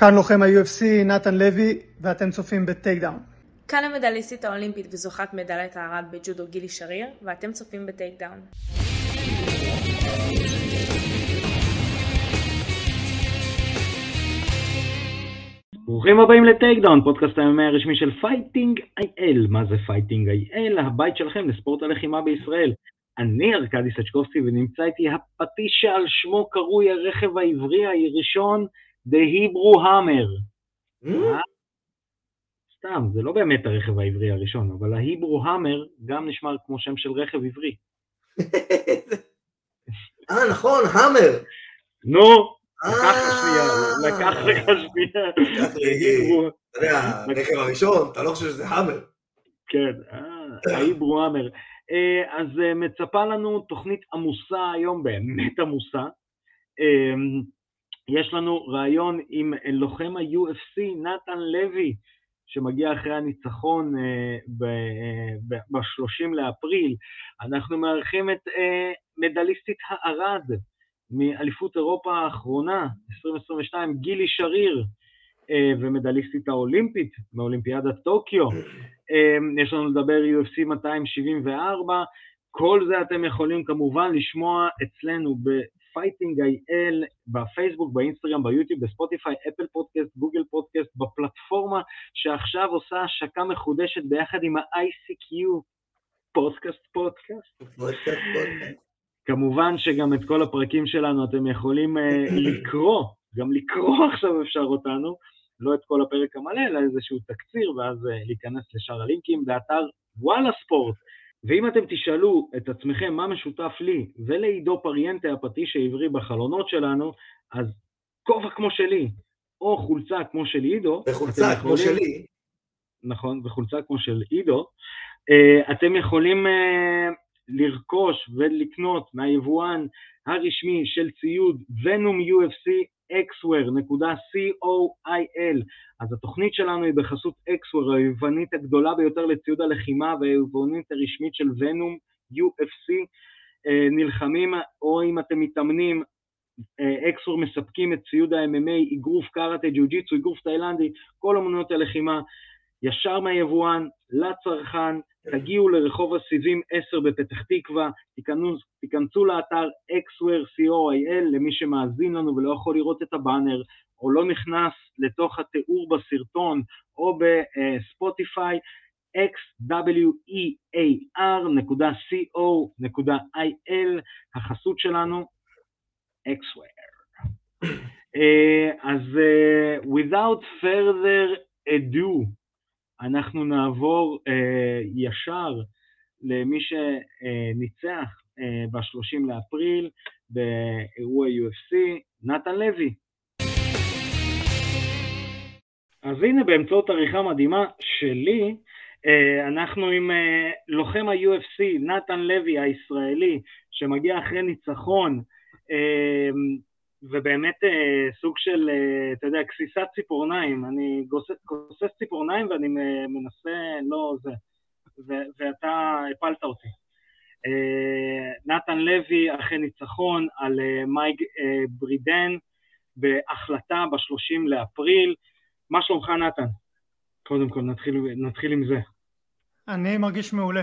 כאן לוחם ה-UFC נתן לוי ואתם צופים ב Takedown. כאן המדליסטית האולימפית וזוכת מדליית הארד בג'ודו גילי שריר ואתם צופים ב Takedown. ברוכים הבאים ל Takedown, פודקאסט ה MMA הרשמי של Fighting IL. מה זה Fighting IL? הבית שלכם לספורט הלחימה בישראל. אני ארכדי סצ'קובסקי ונמצא איתי הפטיש שעל שמו קרוי הרכב העברי הראשון, The Hebrew Hammer. אה? סתם, זה לא באמת הרכב העברי הראשון, אבל ההיברו המר גם נשמע כמו שם של רכב עברי. אה, נכון, המר. נו, לקח לך שנייה, לקח לך שנייה. אתה יודע, הרכב הראשון, אתה לא חושב שזה המר. כן, ההיברו המר. אז מצפה לנו תוכנית עמוסה היום, באמת עמוסה. יש לנו ראיון עם לוחם ה-UFC, נתן לוי, שמגיע אחרי הניצחון ב-30 לאפריל. אנחנו מארחים את מדליסטית הארד מאליפות אירופה האחרונה, 2022, גילי שריר, ומדליסטית האולימפית מאולימפיאדת טוקיו. יש לנו לדבר UFC 274. כל זה אתם יכולים כמובן לשמוע אצלנו ב Fighting IL, בפייסבוק, באינסטגרם, ביוטיוב, בספוטיפיי, Apple Podcast, Google Podcast, בפלטפורמה שעכשיו עושה השקה מחודשת ביחד עם ה-ICQ, פודקאסט פודקאסט. כמובן שגם את כל הפרקים שלנו אתם יכולים אה, לקרוא, גם לקרוא עכשיו אפשר אותנו, לא את כל הפרק המלא, אלא איזשהו תקציר, ואז אה, להיכנס לשאר הלינקים באתר וואלה ספורט. ואם אתם תשאלו את עצמכם מה משותף לי ולעידו פריאנטה הפטיש העברי בחלונות שלנו, אז כובע כמו שלי, או חולצה כמו של עידו, וחולצה כמו יכולים... שלי. נכון, וחולצה כמו של עידו, אתם יכולים לרכוש ולקנות מהיבואן הרשמי של ציוד ונום UFC xware.coil. אז התוכנית שלנו היא בחסות xware, היוונית הגדולה ביותר לציוד הלחימה והיוונית הרשמית של ונום UFC. נלחמים, או אם אתם מתאמנים, אקסוור מספקים את ציוד ה-MMA, אגרוף קראטה, ג'יוג'יצו, אגרוף תאילנדי, כל אמנויות הלחימה, ישר מהיבואן לצרכן, תגיעו לרחוב הסיבים 10 בפתח תקווה, תיכנס, תיכנסו לאתר xware.co.il למי שמאזין לנו ולא יכול לראות את הבאנר, או לא נכנס לתוך התיאור בסרטון או בספוטיפיי, xwear.co.il, החסות שלנו, xware. אז uh, without further ado, אנחנו נעבור אה, ישר למי שניצח אה, ב-30 לאפריל באירוע UFC, נתן לוי. אז הנה באמצעות עריכה מדהימה שלי, אה, אנחנו עם אה, לוחם ה-UFC, נתן לוי הישראלי, שמגיע אחרי ניצחון, אה, ובאמת אה, סוג של, אה, אתה יודע, גסיסת ציפורניים, אני גוסס, ציפורניים ואני מנסה, לא זה, ו- ואתה הפלת אותי. אה, נתן לוי אחרי ניצחון על אה, מייק אה, ברידן בהחלטה ב-30 לאפריל. מה שלומך נתן? קודם כל נתחיל, נתחיל עם זה. אני מרגיש מעולה.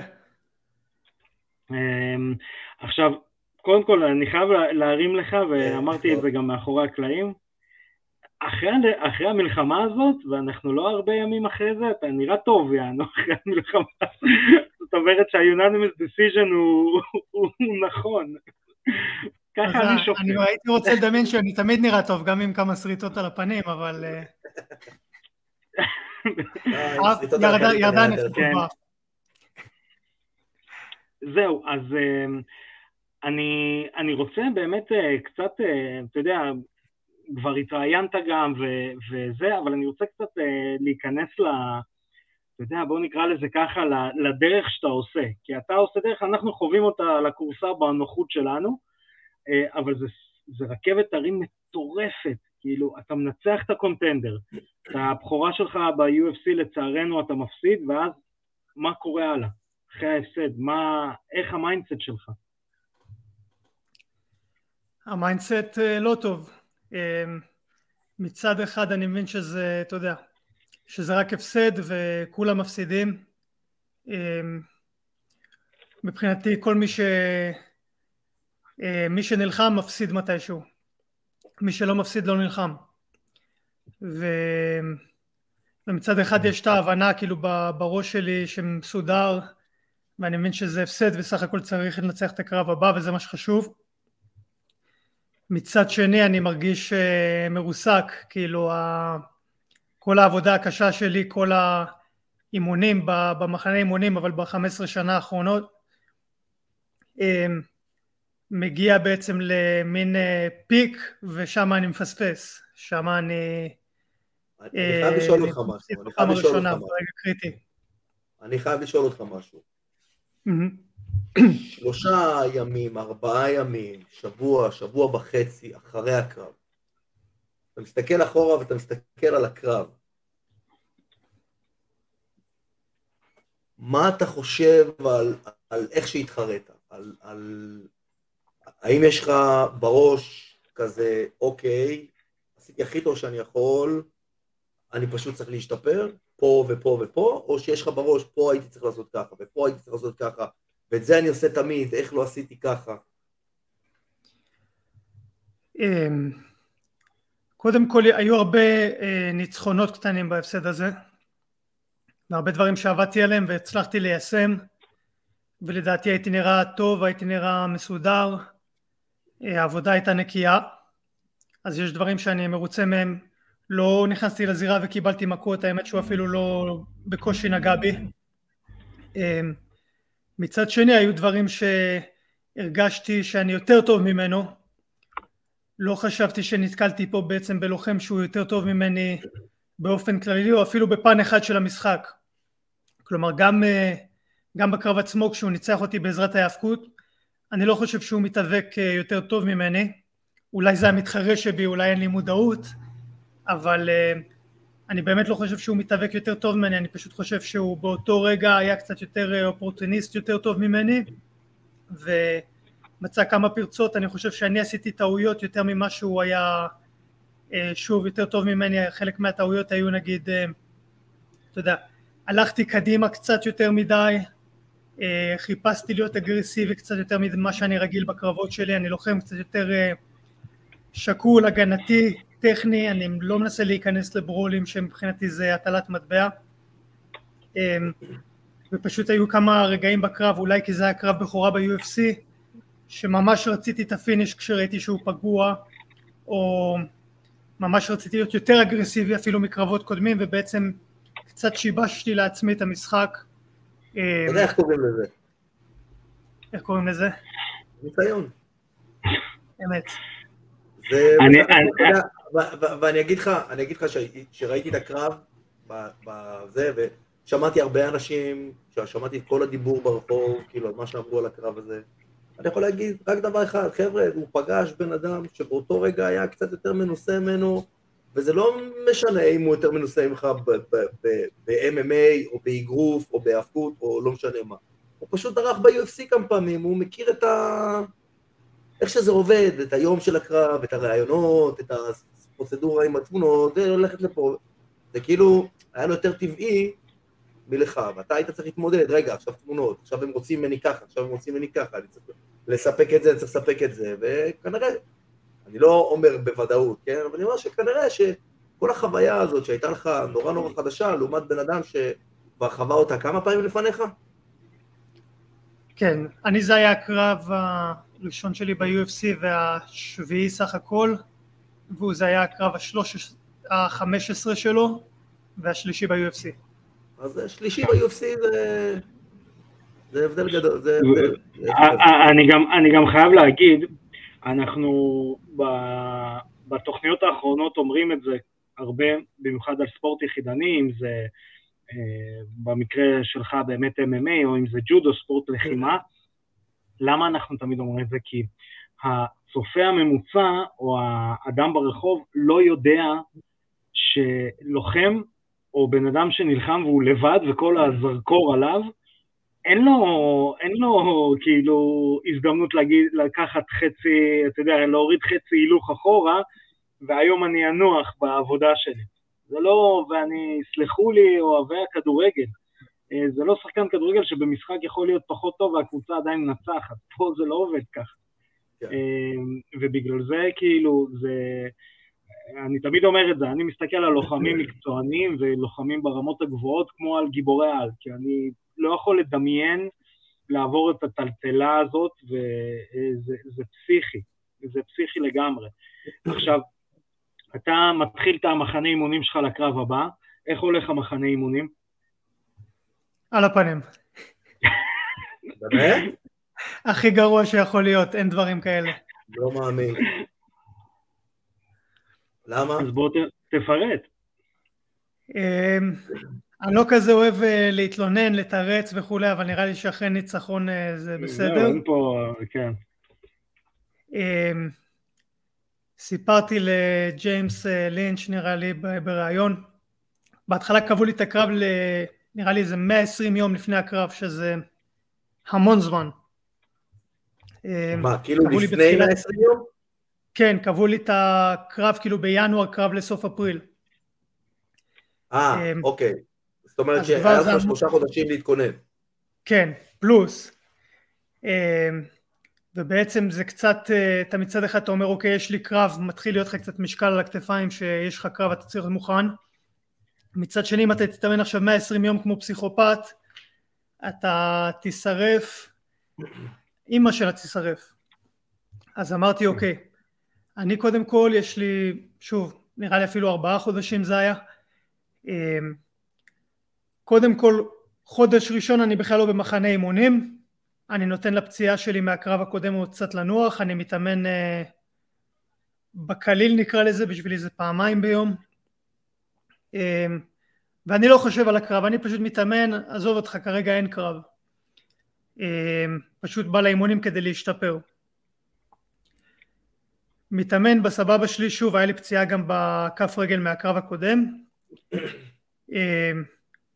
אה, עכשיו, קודם כל, אני חייב להרים לך, ואמרתי את זה גם מאחורי הקלעים, אחרי, אחרי המלחמה הזאת, ואנחנו לא הרבה ימים אחרי זה, אתה נראה טוב, יענו, אחרי המלחמה. זאת אומרת שה-unanimous decision הוא, הוא, הוא נכון. ככה אני שופט. אני הייתי רוצה לדמיין שאני תמיד נראה טוב, גם עם כמה שריטות על הפנים, אבל... ירדה נקודה. זהו, אז אני, אני רוצה באמת uh, קצת, uh, אתה יודע, כבר התראיינת גם ו, וזה, אבל אני רוצה קצת uh, להיכנס ל... אתה יודע, בוא נקרא לזה ככה, לדרך שאתה עושה. כי אתה עושה דרך, אנחנו חווים אותה לקורסה בנוחות שלנו, אבל זה, זה רכבת הרים מטורפת. כאילו, אתה מנצח את ה Contender, את הבכורה שלך ב-UFC לצערנו אתה מפסיד, ואז מה קורה הלאה? אחרי ההפסד, מה, איך ה mindset שלך? ה mindset אה, לא טוב. אה, מצד אחד אני מבין שזה, אתה יודע, שזה רק הפסד וכולם מפסידים. אמ, מבחינתי כל מי ש... אה, מי שנלחם מפסיד מתישהו. מי שלא מפסיד לא נלחם. ו... ומצד אחד יש את ההבנה כאילו בראש שלי שמסודר ואני מבין שזה הפסד וסך הכל צריך לנצח את הקרב הבא וזה מה שחשוב. מצד שני אני מרגיש uh, מרוסק, כאילו ה... כל העבודה הקשה שלי, כל האימונים במחנה אימונים אבל ב-15 שנה האחרונות um, מגיע בעצם למין uh, פיק ושם אני מפספס, שם אני... אני חייב לשאול אותך משהו, אני חייב לשאול אותך משהו. אני חייב לשאול אותך משהו. שלושה ימים, ארבעה ימים, שבוע, שבוע וחצי אחרי הקרב. אתה מסתכל אחורה ואתה מסתכל על הקרב. מה אתה חושב על, על איך שהתחרית? על, על... האם יש לך בראש כזה, אוקיי, עשיתי הכי טוב שאני יכול, אני פשוט צריך להשתפר, פה ופה ופה, או שיש לך בראש, פה הייתי צריך לעשות ככה, ופה הייתי צריך לעשות ככה, ואת זה אני עושה תמיד, איך לא עשיתי ככה? אמ, קודם כל, היו הרבה אה, ניצחונות קטנים בהפסד הזה, והרבה דברים שעבדתי עליהם והצלחתי ליישם, ולדעתי הייתי נראה טוב, הייתי נראה מסודר, אה, העבודה הייתה נקייה, אז יש דברים שאני מרוצה מהם לא נכנסתי לזירה וקיבלתי מכות, האמת שהוא אפילו לא בקושי נגע בי. מצד שני היו דברים שהרגשתי שאני יותר טוב ממנו, לא חשבתי שנתקלתי פה בעצם בלוחם שהוא יותר טוב ממני באופן כללי או אפילו בפן אחד של המשחק. כלומר גם, אה, גם בקרב עצמו כשהוא ניצח אותי בעזרת ההאבקות, אני לא חושב שהוא מתאבק אה, יותר טוב ממני, אולי זה המתחרה שבי, אולי אין לי מודעות, אבל uh, אני באמת לא חושב שהוא מתאבק יותר טוב ממני, אני פשוט חושב שהוא באותו רגע היה קצת יותר אה, אופורטוניסט יותר טוב ממני ומצא כמה פרצות, אני חושב שאני עשיתי טעויות יותר ממה שהוא היה uh, שוב יותר טוב ממני, חלק מהטעויות היו נגיד, uh, אתה יודע, הלכתי קדימה קצת יותר מדי, חיפשתי להיות אגרסיבי קצת יותר ממה שאני רגיל בקרבות שלי, אני לוחם קצת יותר שקול, הגנתי, טכני, אני לא מנסה להיכנס לברולים שמבחינתי זה הטלת מטבע אמ, ופשוט היו כמה רגעים בקרב, אולי כי זה היה קרב בכורה ב-UFC שממש רציתי את ה finish כשראיתי שהוא פגוע או ממש רציתי להיות יותר אגרסיבי אפילו מקרבות קודמים ובעצם קצת שיבשתי לעצמי את המשחק. אתה יודע איך קוראים לזה? איך קוראים לזה? ניסיון. אמת. ואני אגיד לך, אני אגיד לך שראיתי את הקרב בזה, ושמעתי הרבה אנשים, שמעתי את כל הדיבור ברחוב, כאילו, מה שאמרו על הקרב הזה. אני יכול להגיד רק דבר אחד, חבר'ה, הוא פגש בן אדם שבאותו רגע היה קצת יותר מנוסה ממנו, וזה לא משנה אם הוא יותר מנוסה ממך ב-MMA, או באגרוף, או בהאבקות, או לא משנה מה. הוא פשוט דרך ב-UFC כמה פעמים, הוא מכיר את ה... איך שזה עובד, את היום של הקרב, את הראיונות, את הפרוצדורה עם התמונות, וללכת לפה. זה כאילו, היה לו יותר טבעי מלך, ואתה היית צריך להתמודד, רגע, עכשיו תמונות, עכשיו הם רוצים ממני ככה, עכשיו הם רוצים ממני ככה, אני צריך לספק את זה, אני צריך לספק את זה, וכנראה, אני לא אומר בוודאות, כן, אבל אני אומר שכנראה שכל החוויה הזאת שהייתה לך נורא נורא חדשה, לעומת בן אדם שכבר חווה אותה כמה פעמים לפניך? כן, אני זה היה הקרב הראשון שלי ב-UFC והשביעי סך הכל, והוא זה היה הקרב החמש עשרה שלו והשלישי ב-UFC. אז השלישי ב-UFC זה... זה הבדל גדול, זה הבדל. אני גם, אני גם חייב להגיד, אנחנו ב, בתוכניות האחרונות אומרים את זה הרבה, במיוחד על ספורט יחידני, אם זה אה, במקרה שלך באמת MMA או אם זה ג'ודו, ספורט לחימה. למה אנחנו תמיד אומרים את זה? כי הצופה הממוצע או האדם ברחוב לא יודע שלוחם או בן אדם שנלחם והוא לבד וכל הזרקור עליו, אין לו, אין לו כאילו הזדמנות להגיד, לקחת חצי, אתה יודע, להוריד חצי הילוך אחורה והיום אני אנוח בעבודה שלי. זה לא, ואני, סלחו לי, אוהבי הכדורגל, אה, זה לא שחקן כדורגל שבמשחק יכול להיות פחות טוב והקבוצה עדיין מנצחת, פה זה לא עובד ככה. כן. אה, ובגלל זה כאילו, זה... אני תמיד אומר את זה, אני מסתכל על לוחמים מקצוענים ולוחמים ברמות הגבוהות כמו על גיבורי על, כי אני לא יכול לדמיין לעבור את הטלטלה הזאת, וזה פסיכי, זה פסיכי לגמרי. עכשיו, אתה מתחיל את המחנה אימונים שלך לקרב הבא, איך הולך המחנה אימונים? על הפנים. באמת? הכי גרוע שיכול להיות, אין דברים כאלה. לא מאמין. למה? אז בוא תפרט. אמ, אני לא כזה אוהב אה, להתלונן, לתרץ וכולי, אבל נראה לי שאחרי ניצחון אה, זה בסדר. אין פה, כן. אמ, סיפרתי לג'יימס אה, לינץ' נראה לי בריאיון, בהתחלה קבעו לי את הקרב. נראה לי איזה 120 יום לפני הקרב, שזה המון זמן. אמ, מה, כאילו לפני 120 יום? כן, קבעו לי את הקרב כאילו בינואר, קרב לסוף אפריל. אה, אמ, אוקיי. זאת אומרת שהיה לך שלושה חודשים להתכונן. כן, פלוס. אמ, ובעצם זה קצת, אה, אתה מצד אחד אתה אומר אוקיי יש לי קרב, מתחיל להיות לך קצת משקל על הכתפיים שיש לך קרב אתה צריך להיות מוכן. מצד שני אם אתה תתאמן עכשיו 120 יום כמו פסיכופת, אתה תישרף, אימא שלה תישרף. אז אמרתי אוקיי, אני קודם כל יש לי, שוב, נראה לי אפילו ארבעה חודשים זה היה, אמ, קודם כל חודש ראשון אני בכלל לא במחנה אימונים, אני נותן לפציעה שלי מהקרב הקודם עוד קצת לנוח, אני מתאמן אה, בקליל נקרא לזה, בשבילי זה פעמיים ביום. אה, ואני לא חושב על הקרב, אני פשוט מתאמן, עזוב אותך כרגע אין קרב פשוט בא לאימונים כדי להשתפר. מתאמן בסבבה שלי, שוב היה לי פציעה גם בכף רגל מהקרב הקודם. אה,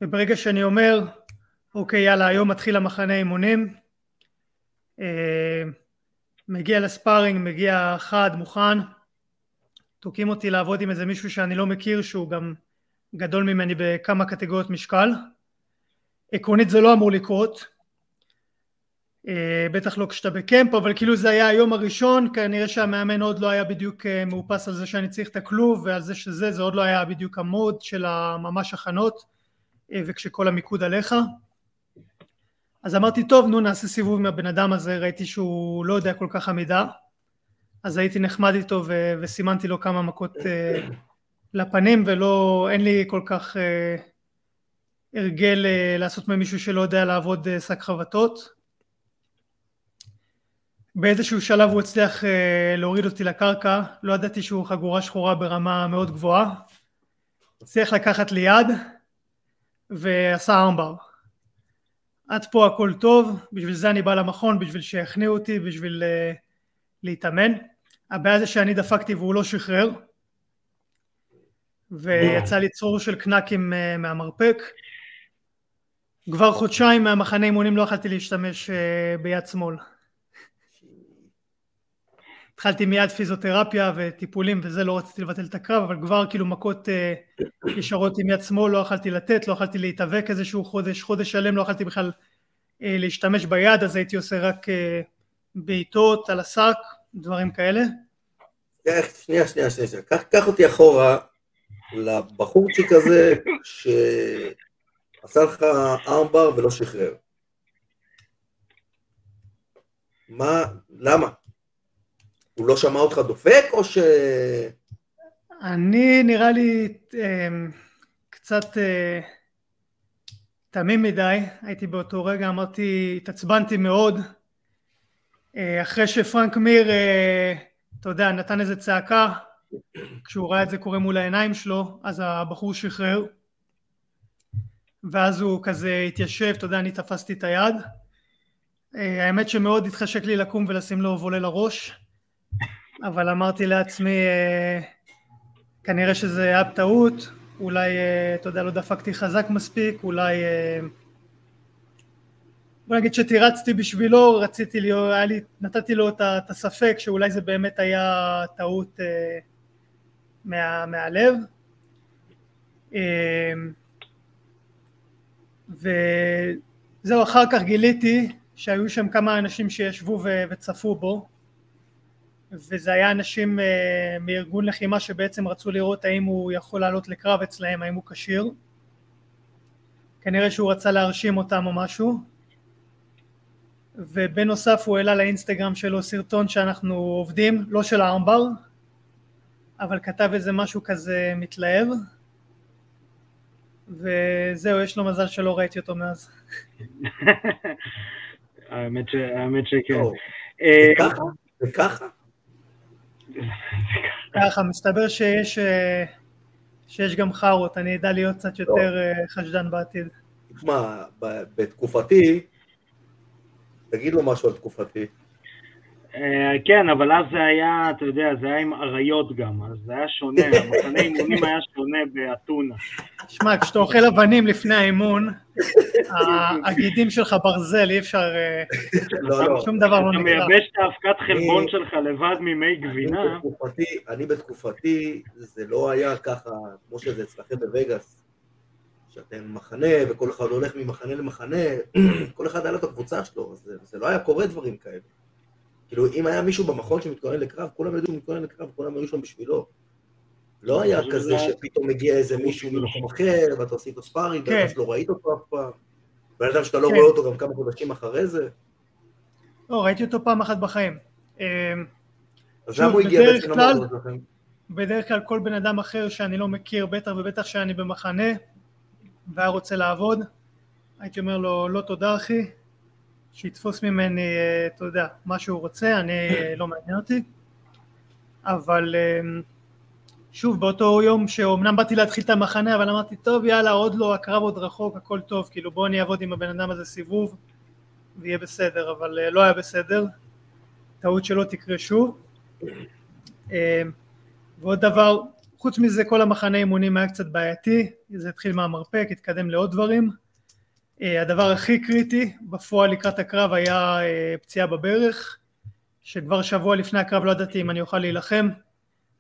וברגע שאני אומר אוקיי יאללה היום מתחיל המחנה אימונים. אה, מגיע לספארינג, מגיע חד, מוכן, תוקעים אותי לעבוד עם איזה מישהו שאני לא מכיר שהוא גם גדול ממני בכמה קטגוריות משקל. עקרונית זה לא אמור לקרות, בטח לא כשאתה בקמפ, אבל כאילו זה היה היום הראשון, כנראה שהמאמן עוד לא היה בדיוק אה, מאופס על זה שאני צריך את הכלוב ועל זה שזה, זה עוד לא היה בדיוק המוד של הממש הכנות וכשכל המיקוד עליך. אז אמרתי טוב נו נעשה סיבוב עם הבן אדם הזה. ראיתי שהוא לא יודע כל כך עמידה. אז הייתי נחמד איתו ו- וסימנתי לו כמה מכות לפנים ולא אין לי כל כך הרגל לעשות ממישהו שלא יודע לעבוד שק חבטות באיזשהו שלב הוא הצליח uh, להוריד אותי לקרקע לא ידעתי שהוא חגורה שחורה ברמה מאוד גבוהה הצליח לקחת לי יד ועשה ארמבר עד פה הכל טוב, בשביל זה אני בא למכון, בשביל שיכניעו אותי, בשביל uh, להתאמן. הבעיה זה שאני דפקתי והוא לא שחרר, ויצא לי צרור של קנקים uh, מהמרפק. כבר חודשיים מהמחנה אימונים לא יכלתי להשתמש uh, ביד שמאל. התחלתי מיד פיזיותרפיה וטיפולים וזה, לא רציתי לבטל את הקרב, אבל כבר כאילו מכות uh, ישרות עם יד שמאל לא יכלתי לתת, לא יכלתי להתאבק איזשהו חודש, חודש שלם לא יכלתי בכלל uh, להשתמש ביד, אז הייתי עושה רק uh, בעיטות על השק, דברים כאלה. שנייה, שנייה, שנייה, קח, קח אותי אחורה לבחורצ'יק הזה שעשה לך ארמבר ולא שחרר. מה, למה? הוא לא שמע אותך דופק, או ש... אני נראה לי אמ, קצת אה, תמים מדי, הייתי באותו רגע, אמרתי, התעצבנתי מאוד. אה, אחרי שפרנק מיר, אה, אתה יודע, נתן איזה צעקה, כשהוא ראה את זה קורה מול העיניים שלו, אז הבחור שחרר. ואז הוא כזה התיישב, אתה יודע, אני תפסתי את היד. האמת שמאוד התחשק לי לקום ולשים לו וולה לראש. אבל אמרתי לעצמי, אה, כנראה שזה היה טעות, אולי, אה, אתה יודע, לא דפקתי חזק מספיק, אולי... אה, בוא נגיד שתירצתי בשבילו, רציתי להיות, היה לי, נתתי לו את הספק שאולי זה באמת היה טעות מה, מהלב. אמ, וזהו, אחר כך גיליתי שהיו שם כמה אנשים שישבו וצפו בו, וזה היה אנשים uh, מארגון לחימה שבעצם רצו לראות האם הוא יכול לעלות לקרב אצלהם, האם הוא כשיר. כנראה שהוא רצה להרשים אותם או משהו. ובנוסף הוא העלה לאינסטגרם שלו סרטון שאנחנו עובדים, לא של הארמבר, אבל כתב איזה משהו כזה מתלהב. וזהו, יש לו מזל שלא ראיתי אותו מאז. האמת שכן. אה, ככה? זה ככה? ככה, מסתבר שיש אה, שיש גם חארות, אני אדע להיות קצת יותר אה, חשדן בעתיד. תשמע, בתקופתי, תגיד לו משהו על תקופתי. אה, כן, אבל אז זה היה, אתה יודע, זה היה עם אריות גם, אז זה היה שונה, המחנה אימונים היה שונה באתונה. שמע, כשאתה אוכל אבנים לפני האימון, הגידים שלך ברזל, אי אפשר... אה, לא, לא. שום דבר לא נקרא. אתה מייבש את האבקת חלבון שלך לבד ממי גבינה. אני בתקופתי, זה לא היה ככה, כמו שזה אצלכם בווגאס, שאתם מחנה, וכל אחד הולך ממחנה למחנה, כל אחד היה לו את הקבוצה שלו, אז זה לא היה קורה דברים כאלה. כאילו, אם היה מישהו במכון שמתכונן לקרב, כולם ידעו שהוא מתכונן לקרב, כולם היו שם בשבילו. לא היה כזה שפתאום מגיע איזה מישהו ממקום אחר, ואתה עושה איתו ספארינג, כן. שלא ראית אותו אף פעם, בן אדם שאתה לא כן. רואה אותו גם כמה חודשים אחרי זה. לא, ראיתי אותו פעם אחת בחיים. אמ, אז למה הוא הגיע בעצם למקום שלכם? בדרך כלל כל בן אדם אחר שאני לא מכיר, בטח ובטח שאני במחנה, והיה רוצה לעבוד, הייתי אומר לו, לא תודה אחי, שיתפוס ממני, אה, אתה יודע, מה שהוא רוצה, אני, אה, לא מעניין אותי. אבל אה, שוב, באותו יום שאומנם באתי להתחיל את המחנה, אבל אמרתי, טוב, יאללה, עוד לא, הקרב עוד רחוק, הכל טוב, כאילו בוא אני אעבוד עם הבן אדם הזה סיבוב, ויהיה בסדר, אבל לא היה בסדר. טעות שלא תקרה שוב. ועוד דבר, חוץ מזה כל המחנה אימונים היה קצת בעייתי, זה התחיל מהמרפק, התקדם לעוד דברים. אה, הדבר הכי קריטי בפועל לקראת הקרב היה אה, פציעה בברך, שכבר שבוע לפני הקרב לא ידעתי אם אני אוכל להילחם,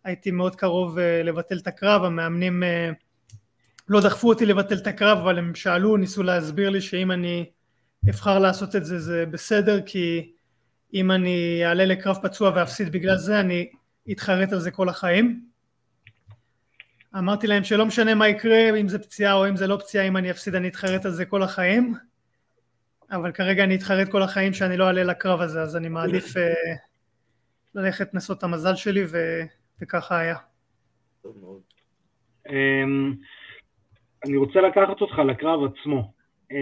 הייתי מאוד קרוב אה, לבטל את הקרב, המאמנים לא דחפו אותי לבטל את הקרב, אבל הם שאלו, ניסו להסביר לי שאם אני אבחר לעשות את זה זה בסדר, כי אם אני אעלה לקרב פצוע ואפסיד בגלל זה, אני אתחרט על זה כל החיים. אמרתי להם שלא משנה מה יקרה, אם זה פציעה או אם זה לא פציעה, אם אני אפסיד אני אתחרט על זה כל החיים, אבל כרגע אני אתחרט כל החיים שאני לא אעלה לקרב הזה, אז אני מעדיף uh, ללכת לנסות את המזל שלי, ו... וככה היה. Um, אני רוצה לקחת אותך לקרב עצמו. Uh,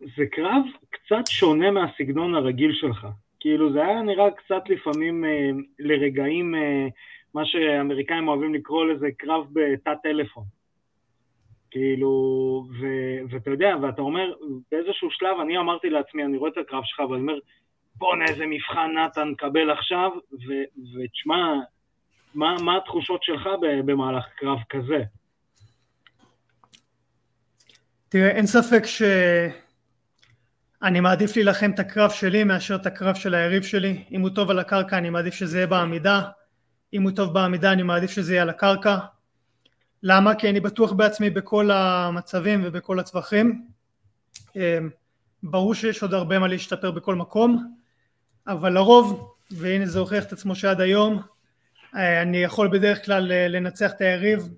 זה קרב קצת שונה מהסגנון הרגיל שלך. כאילו זה היה נראה קצת לפעמים uh, לרגעים uh, מה שאמריקאים אוהבים לקרוא לזה קרב בתא טלפון. כאילו, ו, ואתה יודע, ואתה אומר, באיזשהו שלב אני אמרתי לעצמי, אני רואה את הקרב שלך ואני אומר, בואנה איזה מבחן נתן נקבל עכשיו, ותשמע, מה, מה התחושות שלך במהלך קרב כזה? תראה, אין ספק שאני מעדיף להילחם את הקרב שלי מאשר את הקרב של היריב שלי. אם הוא טוב על הקרקע אני מעדיף שזה יהיה בעמידה. אם הוא טוב בעמידה אני מעדיף שזה יהיה על הקרקע. למה? כי אני בטוח בעצמי בכל המצבים ובכל הטווחים. אמ, ברור שיש עוד הרבה מה להשתפר בכל מקום, אבל לרוב, והנה זה הוכיח את עצמו שעד היום, אה, אני יכול בדרך כלל אה, לנצח את היריב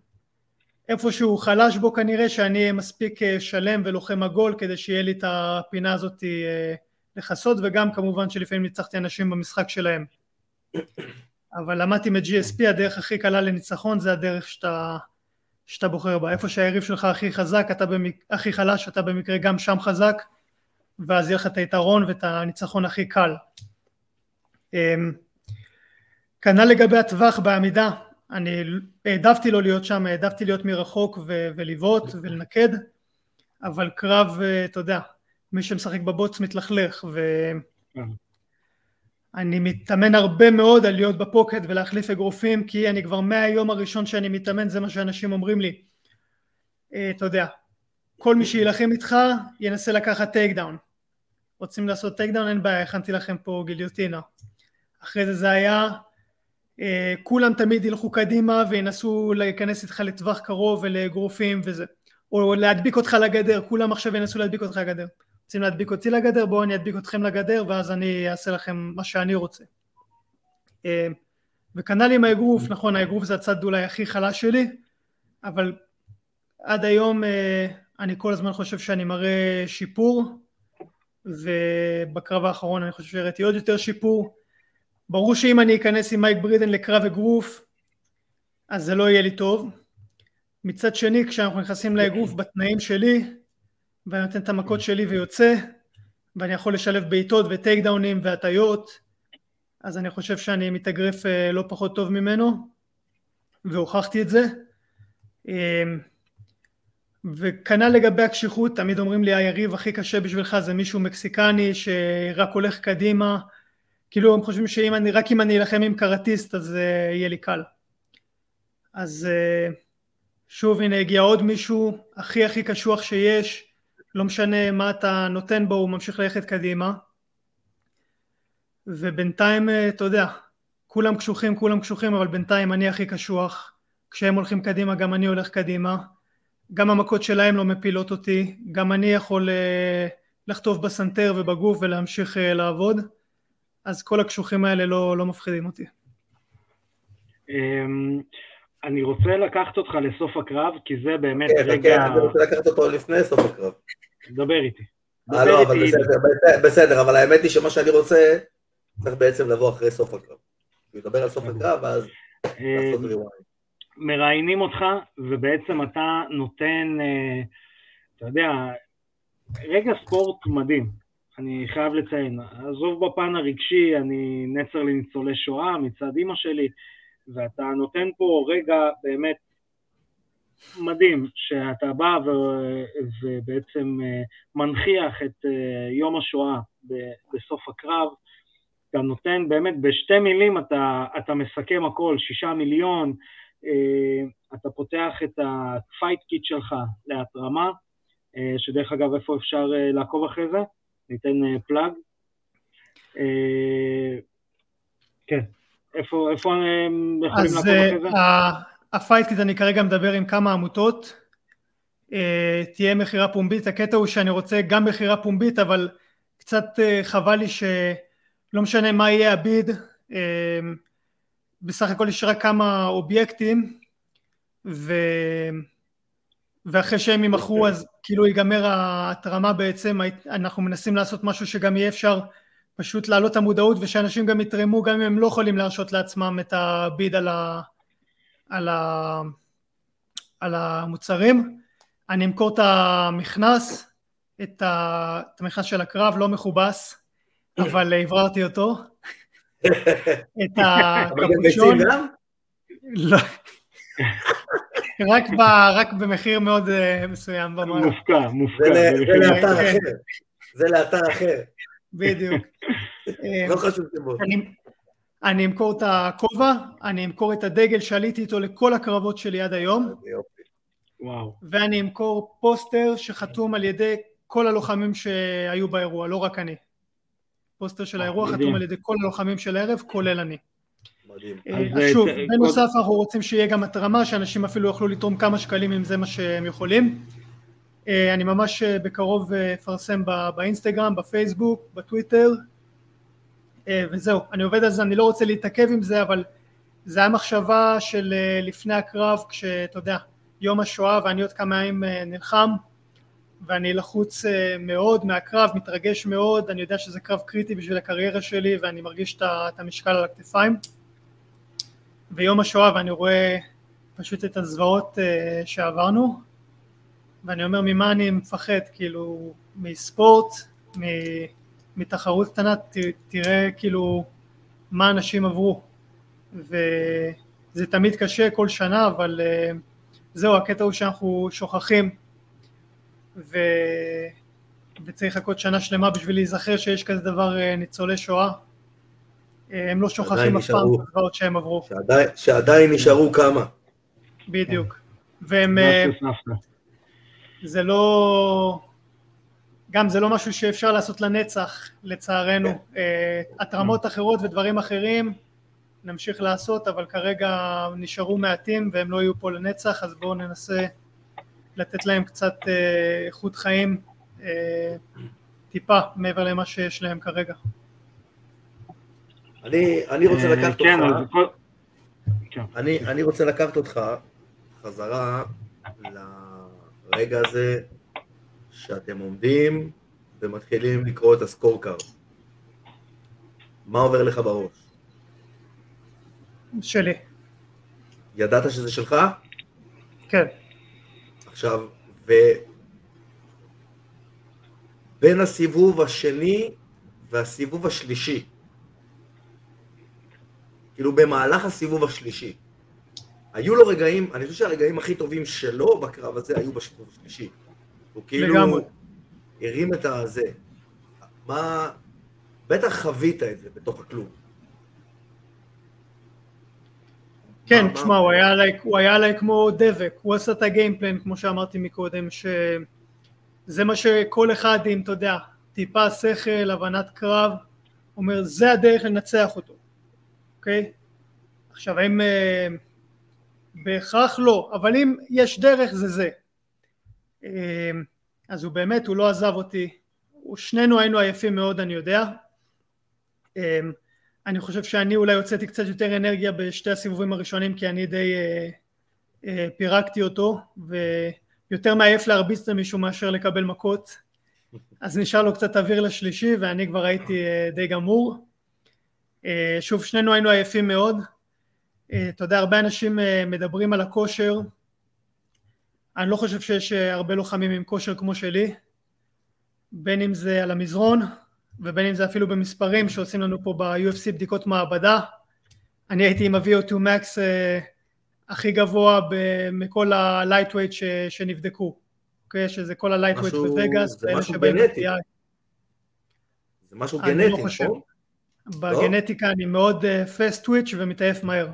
איפה שהוא חלש בו כנראה שאני אהיה מספיק אה, שלם ולוחם עגול כדי שיהיה לי את הפינה הזאת לכסות וגם כמובן שלפעמים ניצחתי אנשים במשחק שלהם אבל למדתי מ-GSP, הדרך הכי קלה לניצחון זה הדרך שאתה, שאתה בוחר בה. איפה שהיריב שלך הכי חזק, אתה במק... הכי חלש, אתה במקרה גם שם חזק, ואז יהיה לך את היתרון ואת הניצחון הכי קל. אמ, כנ"ל לגבי הטווח בעמידה, אני העדפתי לא להיות שם, העדפתי להיות מרחוק ו- ולבעוט ולנקד, אבל קרב, אתה יודע, מי שמשחק בבוץ מתלכלך, ו... אני מתאמן הרבה מאוד על להיות בפוקט ולהחליף אגרופים כי אני כבר מהיום הראשון שאני מתאמן זה מה שאנשים אומרים לי. אה, אתה יודע כל מי שיילחם איתך ינסה לקחת takedown רוצים לעשות takedown אין בעיה הכנתי לכם פה גיליוטינה אחרי זה זה היה אה, כולם תמיד ילכו קדימה וינסו להיכנס איתך לטווח קרוב ולאגרופים וזה, או להדביק אותך לגדר, כולם עכשיו ינסו להדביק אותך לגדר. רוצים להדביק אותי לגדר, בואו אני אדביק אתכם לגדר ואז אני אעשה לכם מה שאני רוצה. אה, וכנ"ל עם האגרוף, נכון האגרוף זה הצד אולי הכי חלש שלי, אבל עד היום אה, אני כל הזמן חושב שאני מראה שיפור, ובקרב האחרון אני חושב שהראיתי עוד יותר שיפור. ברור שאם אני אכנס עם מייק ברידן לקרב אגרוף, אז זה לא יהיה לי טוב. מצד שני, כשאנחנו נכנסים לאגרוף בתנאים שלי, ואני נותן את המכות שלי ויוצא, ואני יכול לשלב בעיטות וטייק דאונים והטיות, אז אני חושב שאני מתאגרף אה, לא פחות טוב ממנו, והוכחתי את זה. אמ, וכנ"ל לגבי הקשיחות, תמיד אומרים לי היריב הכי קשה בשבילך זה מישהו מקסיקני שרק הולך קדימה, כאילו הם חושבים שאם אני, רק אם אני אלחם עם קראטיסט אז uh, יהיה לי קל. אז uh, שוב הנה הגיע עוד מישהו הכי הכי קשוח שיש, לא משנה מה אתה נותן בו הוא ממשיך ללכת קדימה. ובינתיים uh, אתה יודע, כולם קשוחים כולם קשוחים אבל בינתיים אני הכי קשוח, כשהם הולכים קדימה גם אני הולך קדימה. גם המכות שלהם לא מפילות אותי, גם אני יכול uh, לחטוף בסנטר ובגוף ולהמשיך uh, לעבוד, אז כל הקשוחים האלה לא, לא מפחידים אותי. אני רוצה לקחת אותך לסוף הקרב, כי זה באמת כן, רגע... כן, אני רוצה לקחת אותו לפני סוף הקרב. דבר איתי. אה, לא, אבל בסדר, בסדר, אבל האמת היא שמה שאני רוצה, צריך בעצם לבוא אחרי סוף הקרב. הוא ידבר על סוף הקרב, ואז לעשות ריוויינד. מראיינים אותך, ובעצם אתה נותן, אה, אתה יודע, רגע ספורט מדהים, אני חייב לציין. עזוב בפן הרגשי, אני נצר לניצולי שואה מצד אימא שלי, ואתה נותן פה רגע באמת מדהים, שאתה בא ו... ובעצם אה, מנכיח את אה, יום השואה בסוף הקרב, אתה נותן באמת בשתי מילים, אתה, אתה מסכם הכל, שישה מיליון, אה, אתה פותח את ה-fight kit שלך להתרמה, שדרך אגב, איפה אפשר לעקוב אחרי זה? ניתן פלאג. כן, איפה, איפה הם יכולים לעקוב אחרי זה? אז ה fight kit אני כרגע מדבר עם כמה עמותות, תהיה מכירה פומבית, הקטע הוא שאני רוצה גם מכירה פומבית, אבל קצת חבל לי שלא משנה מה יהיה ה bid, בסך הכל יש רק כמה אובייקטים ו... ואחרי שהם ימכרו אז כאילו ייגמר ההתרמה בעצם. אנחנו מנסים לעשות משהו שגם יהיה אפשר פשוט להעלות את המודעות ושאנשים גם יתרמו גם אם הם לא יכולים להרשות לעצמם את הביד על, ה... על, ה... על המוצרים אני אמכור את המכנס את, ה... את המכנס של הקרב לא מכובס אבל הבררתי אותו את הקפוצ'ון. לא. רק, ב, רק במחיר מאוד uh, מסוים. מופקע, מופקע. זה לאתר אחר. זה לאתר אחר. בדיוק. לא חשוב שמות. אני, אמכור את הכובע, אני אמכור את הדגל שעליתי איתו לכל הקרבות שלי עד היום. וואו. ואני אמכור פוסטר שחתום על ידי כל הלוחמים שהיו באירוע, לא רק אני. פוסטר של האירוע חתום על ידי כל הלוחמים של הערב, כולל אני. מדהים. אה, שוב, בנוסף אנחנו רוצים שיהיה גם התרמה, שאנשים אפילו יוכלו לתרום כמה שקלים אם זה מה שהם יכולים. אה, אני ממש אה, בקרוב אפרסם באינסטגרם, בפייסבוק, בטוויטר, וזהו. אני עובד על זה, אני לא רוצה להתעכב עם זה, אבל זה היה מחשבה של לפני הקרב, כשאתה יודע, יום השואה ואני עוד כמה ימים נלחם, ואני לחוץ אה, מאוד מהקרב, מתרגש מאוד, אני יודע שזה קרב קריטי בשביל הקריירה שלי ואני מרגיש את המשקל על הכתפיים. ביום השואה ואני רואה פשוט את הזוועות אה, שעברנו ואני אומר ממה אני מפחד, כאילו מספורט, מתחרות קטנה, תראה כאילו מה אנשים עברו וזה תמיד קשה כל שנה אבל אה, זהו הקטע הוא שאנחנו שוכחים ו... וצריך לחכות שנה שלמה בשביל להיזכר שיש כזה דבר אה, ניצולי שואה. אה, הם לא שוכחים אף פעם את הדברות שהם עברו. שעדיין, שעדיין נשארו כמה. בדיוק. והם... אה, זה לא... גם זה לא משהו שאפשר לעשות לנצח, לצערנו. כן. התרמות אחרות ודברים אחרים, נמשיך לעשות, אבל כרגע נשארו מעטים והם לא יהיו פה לנצח, אז בואו ננסה לתת להם קצת אה, איכות חיים אה, טיפה מעבר למה שיש להם כרגע. אני, אני רוצה אה, לקחת כן, אותך, כן. אני, אני רוצה לקחת אותך חזרה לרגע הזה שאתם עומדים ומתחילים לקרוא את הסקורקארד. מה עובר לך בראש? שלי, ידעת שזה שלך? כן. עכשיו, ו... בין הסיבוב השני והסיבוב השלישי, כאילו במהלך הסיבוב השלישי, היו לו רגעים, אני חושב שהרגעים הכי טובים שלו בקרב הזה היו בסיבוב השלישי. הוא כאילו לגמרי. הרים את הזה. מה... בטח חווית את זה בתוך הכלום. כן, מה- תשמע, מה- הוא היה עליי, הוא היה עליי כמו דבק, הוא עשה את הגיימפלן, כמו שאמרתי מקודם, שזה מה שכל אחד עם, אתה יודע, טיפה שכל, הבנת קרב, אומר, זה הדרך לנצח אותו, אוקיי? עכשיו, האם אה, בהכרח לא, אבל אם יש דרך, זה זה. אה, אז הוא באמת, הוא לא עזב אותי, שנינו היינו עייפים מאוד, אני יודע. אה, אני חושב שאני אולי הוצאתי קצת יותר אנרגיה בשתי הסיבובים הראשונים כי אני די אה, אה, פירקתי אותו ויותר מעייף להרביץ למישהו מאשר לקבל מכות אז נשאר לו קצת אוויר לשלישי ואני כבר הייתי אה, די גמור שוב שנינו היינו עייפים מאוד אתה יודע הרבה אנשים אה, מדברים על הכושר אני לא חושב שיש אה, הרבה לוחמים עם כושר כמו שלי בין אם זה על המזרון ובין אם זה אפילו במספרים שעושים לנו פה ב-UFC בדיקות מעבדה. אני הייתי עם ה-VO2 Max אה, הכי גבוה ב- מכל ה-lightweight ש- שנבדקו, אוקיי? שזה כל ה-lightweight בווגאס, זה משהו גנטי. זה משהו לא גנטי. נכון? בגנטיקה אני מאוד אה, fast twitch ומתעייף מהר.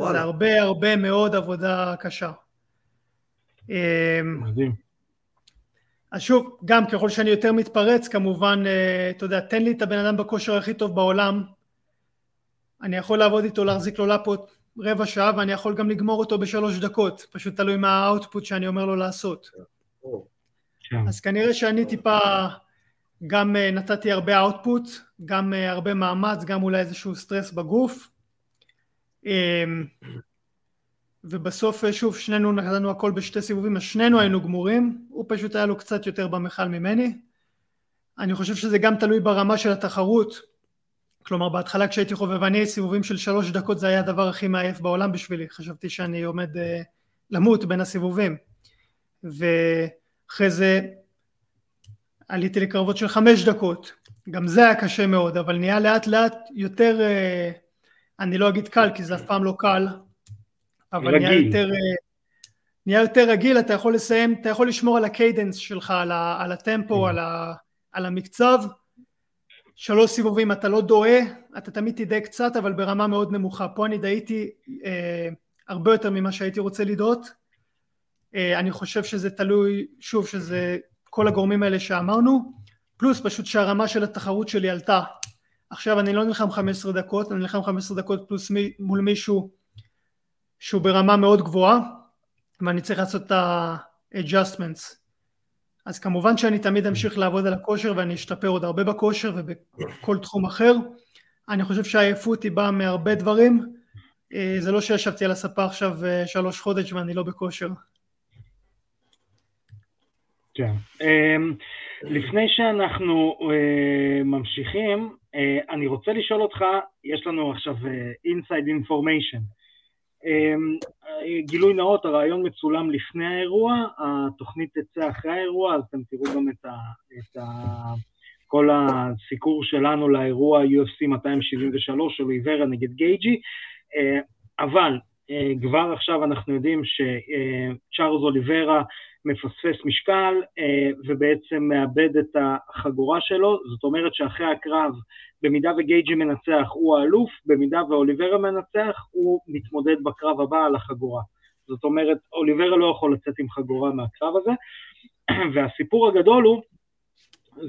זה וואלה. הרבה הרבה מאוד עבודה קשה. אה, מדהים. אז שוב, גם ככל שאני יותר מתפרץ, כמובן, אה, אתה יודע, תן לי את הבן אדם בכושר הכי טוב בעולם, אני יכול לעבוד איתו, להחזיק לו לפות רבע שעה, ואני יכול גם לגמור אותו בשלוש דקות, פשוט תלוי מה האוטפוט שאני אומר לו לעשות. או, כן. אז כנראה שאני טיפה, גם אה, נתתי הרבה אאוטפוט, גם אה, הרבה מאמץ, גם אולי איזשהו סטרס בגוף. אה, ובסוף אה, שוב שנינו נתנו הכל בשתי סיבובים אז שנינו היינו גמורים הוא פשוט היה לו קצת יותר במכל ממני. אני חושב שזה גם תלוי ברמה של התחרות. כלומר בהתחלה כשהייתי חובבני סיבובים של שלוש דקות זה היה הדבר הכי מעייף בעולם בשבילי. חשבתי שאני עומד uh, למות בין הסיבובים. ואחרי זה עליתי לקרבות של חמש דקות. גם זה היה קשה מאוד אבל נהיה לאט לאט יותר אה, אני לא אגיד קל כי זה אף פעם לא קל אבל נהיה. יותר, אה, נהיה יותר רגיל, אתה יכול לסיים, אתה יכול לשמור על ה cadence שלך, על, ה, על הטמפו, על, ה, על המקצב, שלוש סיבובים אתה לא דוהה, אתה תמיד תדהה קצת, אבל ברמה מאוד נמוכה. פה אני דהיתי אה, הרבה יותר ממה שהייתי רוצה לדהות. אה, אני חושב שזה תלוי, שוב, שזה כל הגורמים האלה שאמרנו, פלוס פשוט שהרמה של התחרות שלי עלתה. עכשיו אני לא נלחם 15 דקות, אני נלחם 15 דקות פלוס מי, מול מישהו שהוא ברמה מאוד גבוהה ואני צריך לעשות את ה-adjustments. אז כמובן שאני תמיד אמשיך לעבוד על הכושר ואני אשתפר עוד הרבה בכושר ובכל תחום אחר. אני חושב שהעייפות היא באה מהרבה דברים. אה, זה לא שישבתי על הספה עכשיו אה, שלוש חודש ואני לא בכושר. כן. אמ, לפני שאנחנו אה, ממשיכים, אה, אני רוצה לשאול אותך, יש לנו עכשיו אה, inside information. אה, גילוי נאות, הרעיון מצולם לפני האירוע, התוכנית תצא אחרי האירוע, אז אתם תראו גם את, ה, את ה, כל הסיקור שלנו לאירוע UFC 273 של איברה נגד גייג'י, אה, אבל כבר עכשיו אנחנו יודעים שצ'ארלס אוליברה מפספס משקל אה, ובעצם מאבד את החגורה שלו, זאת אומרת שאחרי הקרב, במידה וגייג'י מנצח הוא האלוף, במידה ואוליברה מנצח הוא מתמודד בקרב הבא על החגורה. זאת אומרת, אוליברה לא יכול לצאת עם חגורה מהקרב הזה, והסיפור הגדול הוא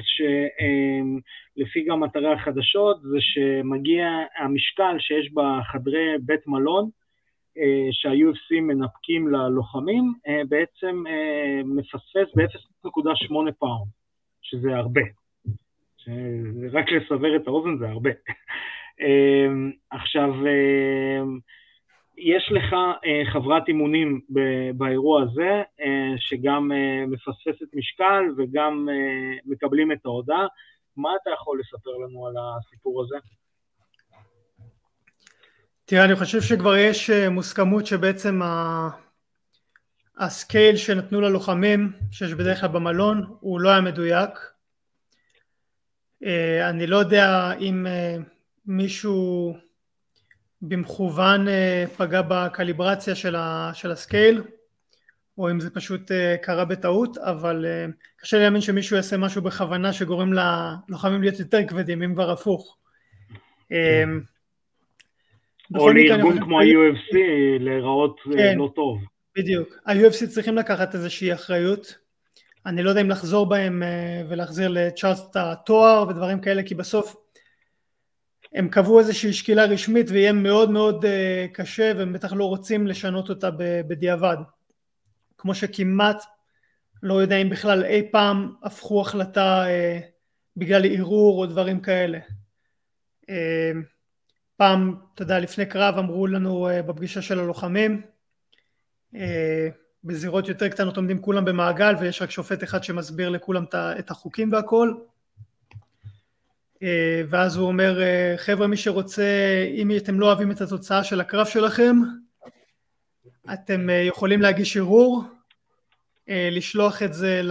שלפי גם אתרי החדשות, זה שמגיע המשקל שיש בחדרי בית מלון, אה, שה-UFC מנפקים ללוחמים, אה, בעצם אה, מפספס ב-0.8 פאונד, שזה הרבה. רק לסבר את האוזן זה הרבה. עכשיו, יש לך חברת אימונים באירוע הזה, שגם מפספסת משקל וגם מקבלים את ההודעה. מה אתה יכול לספר לנו על הסיפור הזה? תראה, אני חושב שכבר יש אה, מוסכמות שבעצם ה... ה scale שנתנו ללוחמים, שיש בדרך כלל במלון, הוא לא היה מדויק. אה, אני לא יודע אם אה, מישהו במכוון פגע בקליברציה של, ה... של ה scale, או אם זה פשוט קרה בטעות, אבל קשה להאמין שמישהו יעשה משהו בכוונה שגורם ללוחמים להיות יותר כבדים, אם כבר הפוך. או לארגון כמו ה-UFC להיראות אה, כן, לא טוב. בדיוק. ה-UFC צריכים לקחת איזושהי אחריות. אני לא יודע אם לחזור בהם אה, ולהחזיר לצ'ארלס את התואר ודברים כאלה, כי בסוף הם קבעו איזושהי שקילה רשמית ויהיה מאוד מאוד אה, קשה והם בטח לא רוצים לשנות אותה בדיעבד. כמו שכמעט לא יודע אם בכלל אי פעם הפכו החלטה בגלל ערעור או דברים כאלה. פעם, אתה יודע, לפני קרב אמרו לנו uh, בפגישה של הלוחמים, uh, בזירות יותר קטנות עומדים כולם במעגל ויש רק שופט אחד שמסביר לכולם את החוקים והכל. Uh, ואז הוא אומר, חבר'ה מי שרוצה, אם אתם לא אוהבים את התוצאה של הקרב שלכם, אתם יכולים להגיש ערעור, לשלוח את זה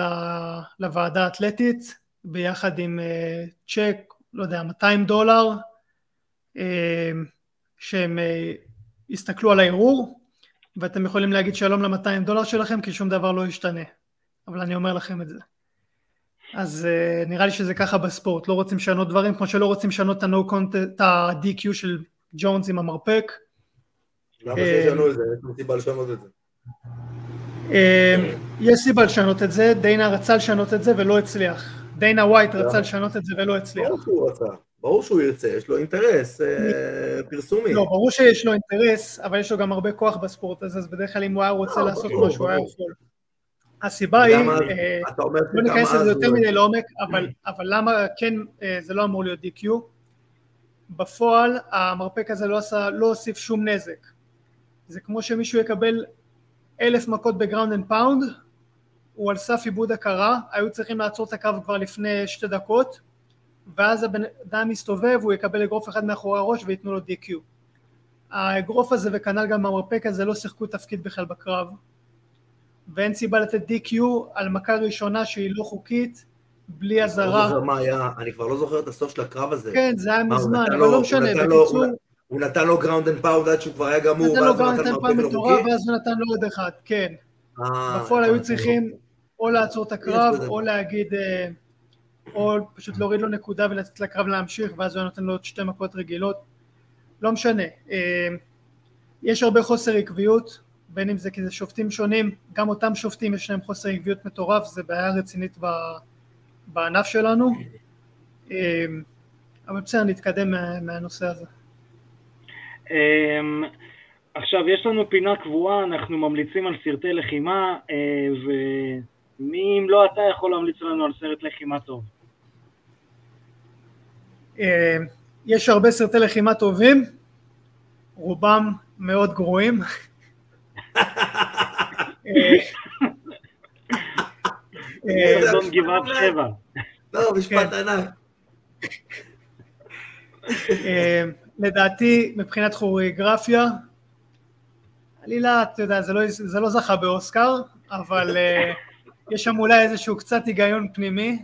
לוועדה האתלטית ביחד עם צ'ק, לא יודע, 200 דולר, אה, שהם אה, יסתכלו על הערעור ואתם יכולים להגיד שלום ל-200 דולר שלכם כי שום דבר לא ישתנה. אבל אני אומר לכם את זה. אז uh, נראה לי שזה ככה בספורט. לא רוצים לשנות דברים כמו שלא רוצים לשנות את ה-DQ של ג'ונס עם המרפק. למה שישנו את זה? יש סיבה לשנות את זה. יש סיבה לשנות את זה, דיינה רצה לשנות את זה ולא הצליח. דיינה ווייט רצה לשנות את זה ולא הצליח. ברור שהוא ירצה, יש לו אינטרס אה, פרסומי. לא, ברור שיש לו אינטרס, אבל יש לו גם הרבה כוח בספורט הזה, אז בדרך כלל אם הוא היה רוצה לא, לעשות משהו, הוא היה יכול. הסיבה היא, אה, לא ניכנס לזה יותר מדי לעומק, אבל למה כן אה, זה לא אמור להיות DQ? בפועל המרפק הזה לא, לא הוסיף שום נזק. זה כמו שמישהו יקבל אלף מכות ב ground and pound, הוא על סף איבוד הכרה, היו צריכים לעצור את הקרב כבר לפני שתי דקות, ואז הבן אדם יסתובב, הוא יקבל אגרוף אחד מאחורי הראש וייתנו לו DQ. האגרוף הזה וכנ"ל גם המרפק הזה לא שיחקו תפקיד בכלל בקרב, ואין סיבה לתת DQ על מכה ראשונה שהיא לא חוקית, בלי אזהרה. לא מה היה, אני כבר לא זוכר את הסוף של הקרב הזה. כן, זה היה מזמן, אבל לא משנה, בקיצור... הוא נתן לו ground and pound עד שהוא כבר היה גמור, נתן לו ground and pound מטורף, ואז הוא נתן לו עוד אחד, כן. אה, בפועל היו צריכים או לעצור את הקרב, או להגיד... אה, או פשוט להוריד לו נקודה ולצאת לקרב להמשיך ואז הוא היה נותן לו עוד שתי מכות רגילות. לא משנה. אה, יש הרבה חוסר עקביות בין אם זה כי זה שופטים שונים גם אותם שופטים יש להם חוסר עקביות מטורף זה בעיה רצינית בענף שלנו. אה, אבל בסדר נתקדם מהנושא הזה. אמ, עכשיו יש לנו פינה קבועה, אנחנו ממליצים על סרטי לחימה אה, ומי אם לא אתה יכול להמליץ לנו על סרט לחימה טוב? אה, יש הרבה סרטי לחימה טובים, רובם מאוד גרועים. אדון גבעת שבע. לא, משפט כן. ענק. אה, לדעתי, מבחינת כוריאוגרפיה, עלילה, אתה יודע, זה לא, זה לא זכה באוסקר, אבל יש שם אולי איזשהו קצת היגיון פנימי,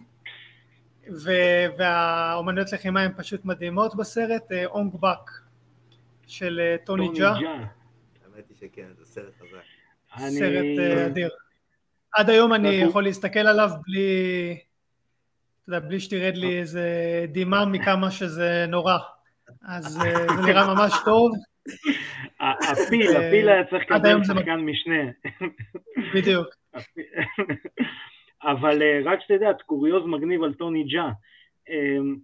והאומנויות לחימה הן פשוט מדהימות בסרט, אה, אונג באק של אה, טוני ג'ה. האמת היא שכן, זה סרט חזק. סרט אה, אדיר. עד היום אני יכול להסתכל עליו בלי, אתה יודע, בלי שתרד לי איזה דמעה מכמה שזה נורא. אז זה נראה ממש טוב. הפיל, הפיל היה צריך לקבל שחקן משנה. בדיוק. אבל אה, רק שתדע, קוריוז מגניב על טוני ג'ה. אמ,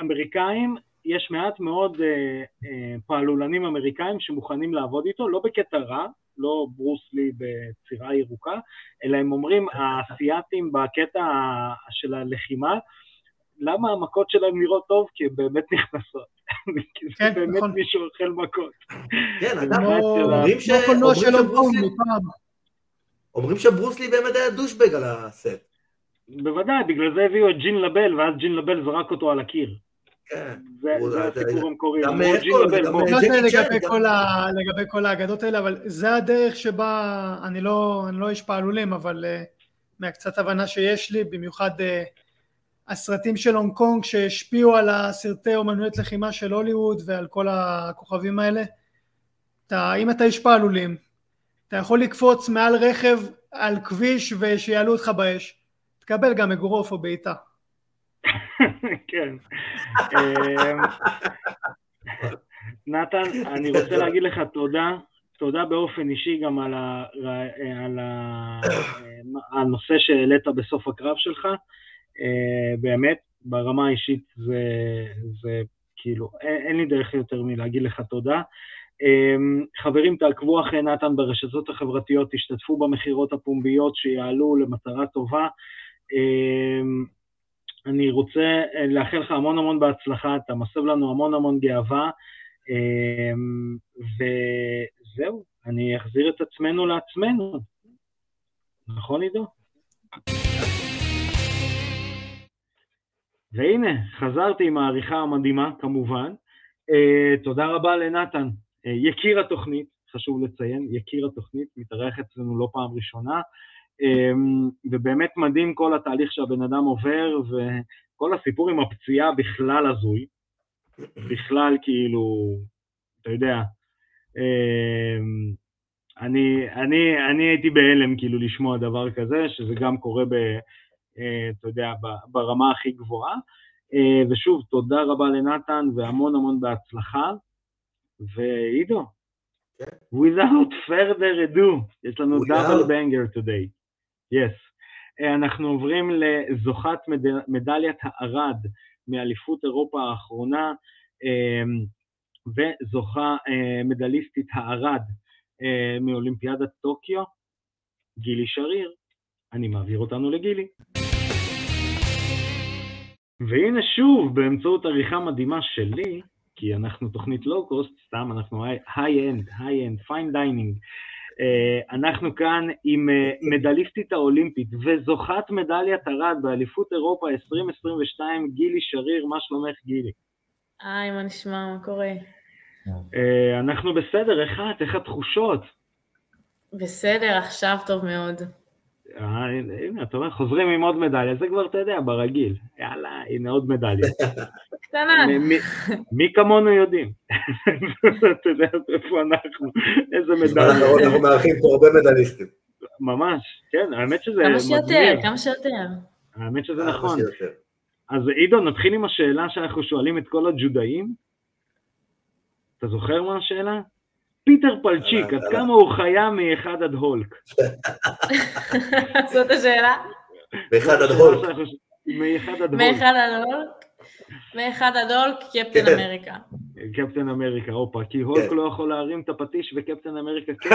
אמריקאים, יש מעט מאוד אה, אה, פעלולנים אמריקאים שמוכנים לעבוד איתו, לא בקטע רע, לא ברוסלי בצירה ירוקה, אלא הם אומרים, האסייתים בקטע של הלחימה, למה המכות שלהם נראות טוב? כי הן באמת נכנסות. כי זה כן, באמת נכון. מישהו אוכל מכות. כן, ה- אומרים ש- כמו קולנוע אומרים שברוסלי- באמת היה דושבג על הסט. בוודאי, בגלל זה הביאו את ג'ין לבל, ואז ג'ין לבל זרק אותו על הקיר. כן. זה הסיפור המקורי. לגבי כל האגדות האלה, אבל זה הדרך שבה, אני לא אני לא איש פעלולים, אבל אה, מהקצת הבנה שיש לי, במיוחד אה, הסרטים של הונג קונג שהשפיעו על הסרטי אומנויות לחימה של הוליווד ועל כל הכוכבים האלה. אתה, אם אתה איש פעלולים, אתה יכול לקפוץ מעל רכב על כביש ושיעלו אותך באש. תקבל גם אגרוף או בעיטה. כן. אמ, נתן, אני רוצה להגיד לך תודה, תודה באופן אישי גם על, ה, על ה, הנושא שהעלית בסוף הקרב שלך. אה, באמת, ברמה האישית זה, זה כאילו, אין, לי דרך יותר מלהגיד לך תודה. אמ, חברים, תעקבו אחרי נתן ברשתות החברתיות, תשתתפו במכירות הפומביות שיעלו למטרה טובה. אמ, אני רוצה אה, לאחל לך המון המון בהצלחה, אתה מסב לנו המון המון גאווה, אמ, וזהו, אני אחזיר את עצמנו לעצמנו. נכון, עידו? והנה, חזרתי עם העריכה המדהימה, כמובן. אה, תודה רבה לנתן, יקיר התוכנית, חשוב לציין, יקיר התוכנית, מתארח אצלנו לא פעם ראשונה. אמ, ובאמת מדהים כל התהליך שהבן אדם עובר, וכל הסיפור עם הפציעה בכלל הזוי. בכלל, כאילו, אתה יודע, אמ, אני, אני, אני הייתי בהלם כאילו לשמוע דבר כזה, שזה גם קורה ב... אה, אתה יודע, ברמה הכי גבוהה. אה, ושוב, תודה רבה לנתן והמון המון בהצלחה. ועידו, כן. without further ado, יש לנו double banger today. yes. אה, אנחנו עוברים לזוכת מד- מדליית הארד מאליפות אירופה האחרונה, אה, וזוכה אה, מדליסטית הארד מאולימפיאדת טוקיו, גילי שריר. אני מעביר אותנו לגילי. והנה שוב, באמצעות עריכה מדהימה שלי, כי אנחנו תוכנית לואו-קוסט, סתם, אנחנו high-end, high-end, fine dining. אנחנו כאן עם אה, מדליסטית האולימפית וזוכת מדליית ארד באליפות אירופה 2022, גילי שריר, מה שלומך גילי? היי, מה נשמע? מה קורה? אה, אנחנו בסדר, איך את? איך התחושות? בסדר, עכשיו טוב מאוד. אה, הנה, אתה אומר, חוזרים עם עוד מדליה, זה כבר, אתה יודע, ברגיל. יאללה, הנה עוד מדליה. קטנה. מי- כמונו יודעים? אתה יודע איפה אנחנו, איזה מדליה. אנחנו מארחים פה הרבה מדליסטים. ממש, כן, האמת שזה כמה שיותר, מגניב. כמה שיותר. האמת שזה כמה נכון. אז עידו, נתחיל עם השאלה שאנחנו שואלים את כל הג'ודאים. אתה זוכר מה השאלה? פיטר פלצ'יק, יאללה, עד יאללה. כמה הוא חיה מאחד עד הולק? זאת השאלה? מאחד עד הולק. מאחד עד הולק? מאחד עד הולק, קפטן כן. אמריקה. קפטן אמריקה, הופה, כי הולק כן. לא יכול להרים את הפטיש וקפטן אמריקה כן.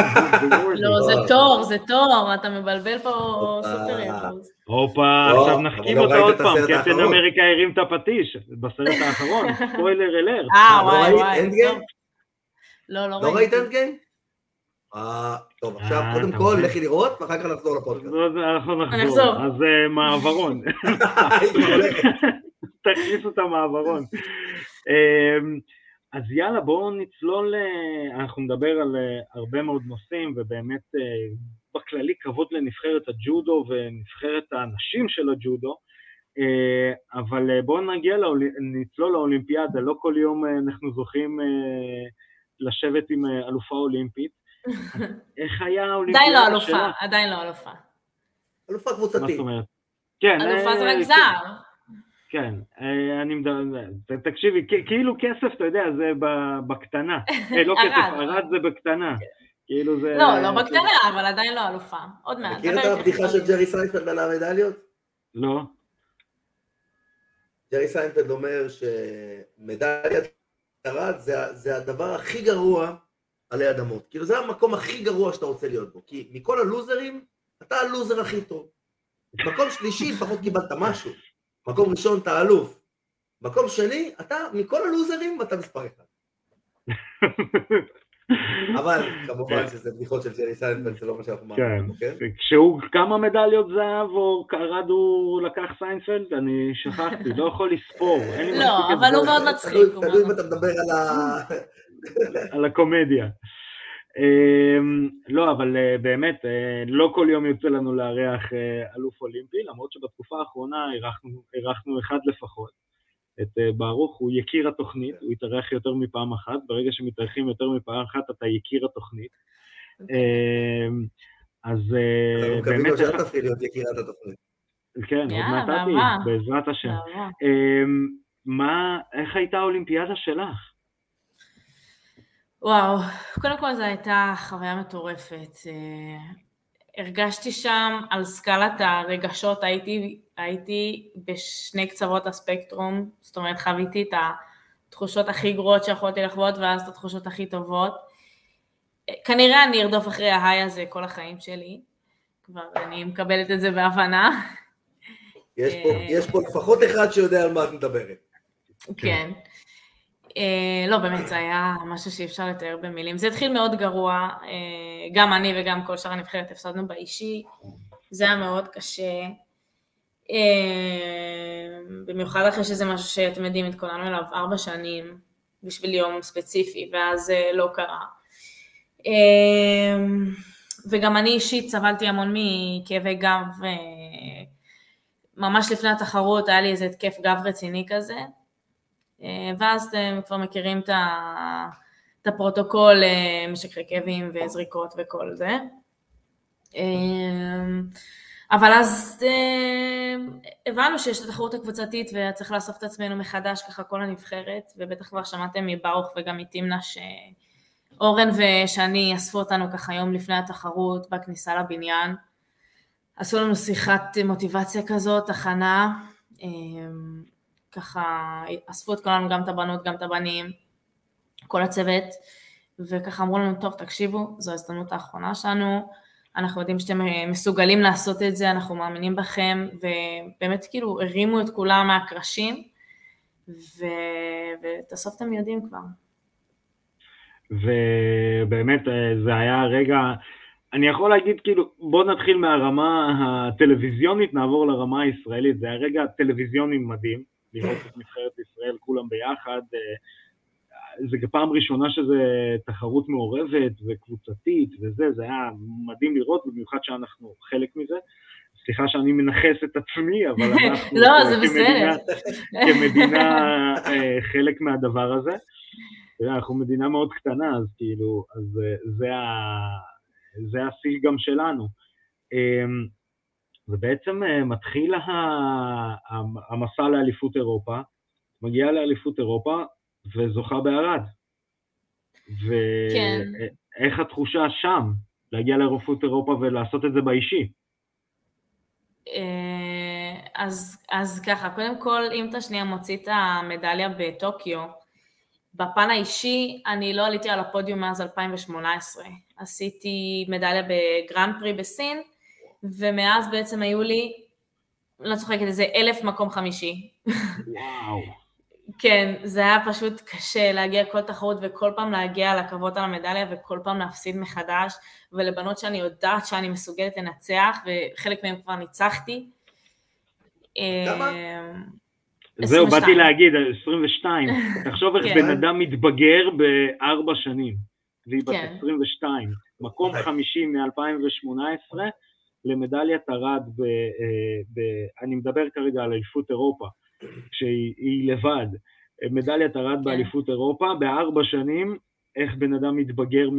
לא, זה לא. תור, זה תור, אתה מבלבל פה. סופר. הופה, לא, עכשיו נחכים אותו ראית עוד פעם, קפטן. אמריקה הרים את הפטיש, בסרט האחרון, ספוילר אלר. אה, לא וואי וואי. לא, לא לא ראית? אה, טוב, עכשיו אה, קודם אתה כל? לכי לראות ואחר כך נחזור לפודקאסט. אנחנו אני נחזור. אז אה, מעברון. תכניסו את המעברון. אמ, אז יאללה, בואו נצלול, אה, אנחנו נדבר על הרבה מאוד נושאים, ובאמת בכללי כבוד לנבחרת הג'ודו ונבחרת הנשים של הג'ודו, אבל בואו נגיע, לאולי- נצלול לאולימפיאדה, לא כל יום אנחנו זוכים לשבת עם אה, אלופה אולימפית. איך היה האולימפיאדה עדיין לא? אלופה, עדיין לא אלופה. אלופה מה קבוצתית. זאת אומרת? כן, אלופה זה אה, רק כן. זר. כן, אה, אני מדבר, תקשיבי, כאילו כסף, אתה יודע, זה בקטנה. אה, לא. כסף, ערד זה בקטנה. כאילו זה... לא, לא בקטנה, אבל עדיין לא אלופה. עוד מעט. מכיר את הבדיחה של. ג'רי סיינפלד על המדליות? לא. ג'רי סיינפלד אומר שמדליית ארד זה, זה הדבר הכי גרוע עלי אדמות. כאילו זה המקום הכי גרוע שאתה רוצה להיות בו. כי מכל הלוזרים, אתה הלוזר הכי טוב. מקום שלישי, לפחות קיבלת משהו. מקום ראשון, אתה אלוף. מקום שני, אתה, מכל הלוזרים, אתה מספר אחד. אבל כמובן שזה בדיחות של ג'רי סיינפלד, זה לא מה שאנחנו כן. מאמינים, כן? כשהוא כמה מדליות זהב או ארד הוא לקח סיינפלד, אני שכחתי, לא יכול לספור. לא, אבל הוא מאוד מצחיק. תלוי אם אתה מדבר על ה... על הקומדיה. אמ, לא, אבל אה, באמת, אה, לא כל יום יוצא לנו לארח אה, אלוף אולימפי, למרות שבתקופה האחרונה אירחנו אחד לפחות. את אה, ברוך, הוא יקיר התוכנית, הוא התארח יותר מפעם אחת, ברגע שמתארחים יותר מפעם אחת אתה יקיר התוכנית. אמ, אז אה, אנחנו מקווים באמת, לו שאת איך- תפכי להיות יקירת התוכנית. כן, עוד מעט את תהיי. בעזרת השם. אמ, מה, איך הייתה האולימפיאדה שלך? וואו, קודם כל זו הייתה חוויה מטורפת. הרגשתי שם על סקלת הרגשות, הייתי, הייתי בשני קצוות הספקטרום, זאת אומרת חוויתי את התחושות הכי גרועות שיכולתי לחוות ואז את התחושות הכי טובות. אה, כנראה אני ארדוף אחרי ההיי הזה כל החיים שלי, כבר אני מקבלת את זה בהבנה. יש פה-. יש פה לפחות אחד שיודע על מה את מדברת. כן. אה, לא, באמת, זה היה משהו שאי אפשר לתאר במילים. זה התחיל מאוד גרוע, אה, גם אני וגם כל שאר הנבחרת הפסדנו באישי, זה היה מאוד קשה. אה, במיוחד אחרי שזה משהו שאתם יודעים, התכוננו אליו ארבע שנים בשביל יום ספציפי, ואז זה לא קרה. וגם אני אישית סבלתי המון מכאבי גב, ממש לפני התחרות היה לי איזה התקף גב רציני כזה, ואז אתם כבר מכירים את, הפרוטוקול, אה, משככי כאבים וזריקות וכל זה. אה, אבל אז אה, הבנו שיש את התחרות הקבוצתית וצריך לאסוף את עצמנו מחדש, ככה כל הנבחרת, ובטח כבר שמעתם מברוך וגם מתמנה שאורן ושאני אספו אותנו ככה יום לפני התחרות בכניסה לבניין. עשו לנו שיחת מוטיבציה כזאת, הכנה, אה, ככה אספו את כולנו, גם את הבנות, גם את הבנים, כל הצוות, וככה אמרו לנו, טוב, תקשיבו, זו ההזדמנות האחרונה שלנו, אנחנו יודעים שאתם אה, מסוגלים לעשות את זה, אנחנו מאמינים בכם, ובאמת כאילו הרימו את כולם מהקרשים, ו... ואת הסוף אתם יודעים כבר. ובאמת אה, זה היה רגע, אני יכול להגיד כאילו, בוא נתחיל מהרמה הטלוויזיונית, נעבור לרמה הישראלית, זה היה רגע טלוויזיוני מדהים, לראות את נבחרת ישראל כולם ביחד, אה, זה פעם ראשונה שזה תחרות מעורבת וקבוצתית וזה, זה היה מדהים לראות, במיוחד שאנחנו חלק מזה. סליחה שאני מנכס את עצמי, אבל אנחנו לא, זה כמדינה. כמדינה אה, חלק מהדבר הזה. אנחנו מדינה מאוד קטנה, אז כאילו, אז אה, זה, השיא גם שלנו. ובעצם אה, מתחיל המסע לאליפות אירופה, מגיעה לאליפות אירופה וזוכה בערד. כן. ואיך התחושה שם, להגיע לאליפות אירופה ולעשות את זה באישי? אה, אז, אז ככה, קודם כל, אם אתה שנייה מוציא את המדליה בטוקיו, בפן האישי, אני לא עליתי על הפודיום מאז 2018. עשיתי מדליה בגרנד פרי בסין, ומאז בעצם היו לי, לא צוחקת, איזה אלף מקום חמישי. וואו. כן, זה היה פשוט קשה להגיע כל תחרות וכל פעם להגיע לקרבות על המדליה וכל פעם להפסיד מחדש, ולבנות שאני יודעת שאני מסוגלת לנצח, וחלק מהם כבר ניצחתי. כמה? אה, זהו, 22. באתי להגיד, 22. תחשוב איך כן. בן אדם מתבגר בארבע שנים, והיא בת כן. 22. מקום וואי. חמישי מ-2018 למדליית ארד, ב, אה, ב, אני מדבר כרגע על אליפות אירופה, שהיא היא לבד. מדליית ארד כן. באליפות אירופה, בארבע שנים, איך בן אדם מתבגר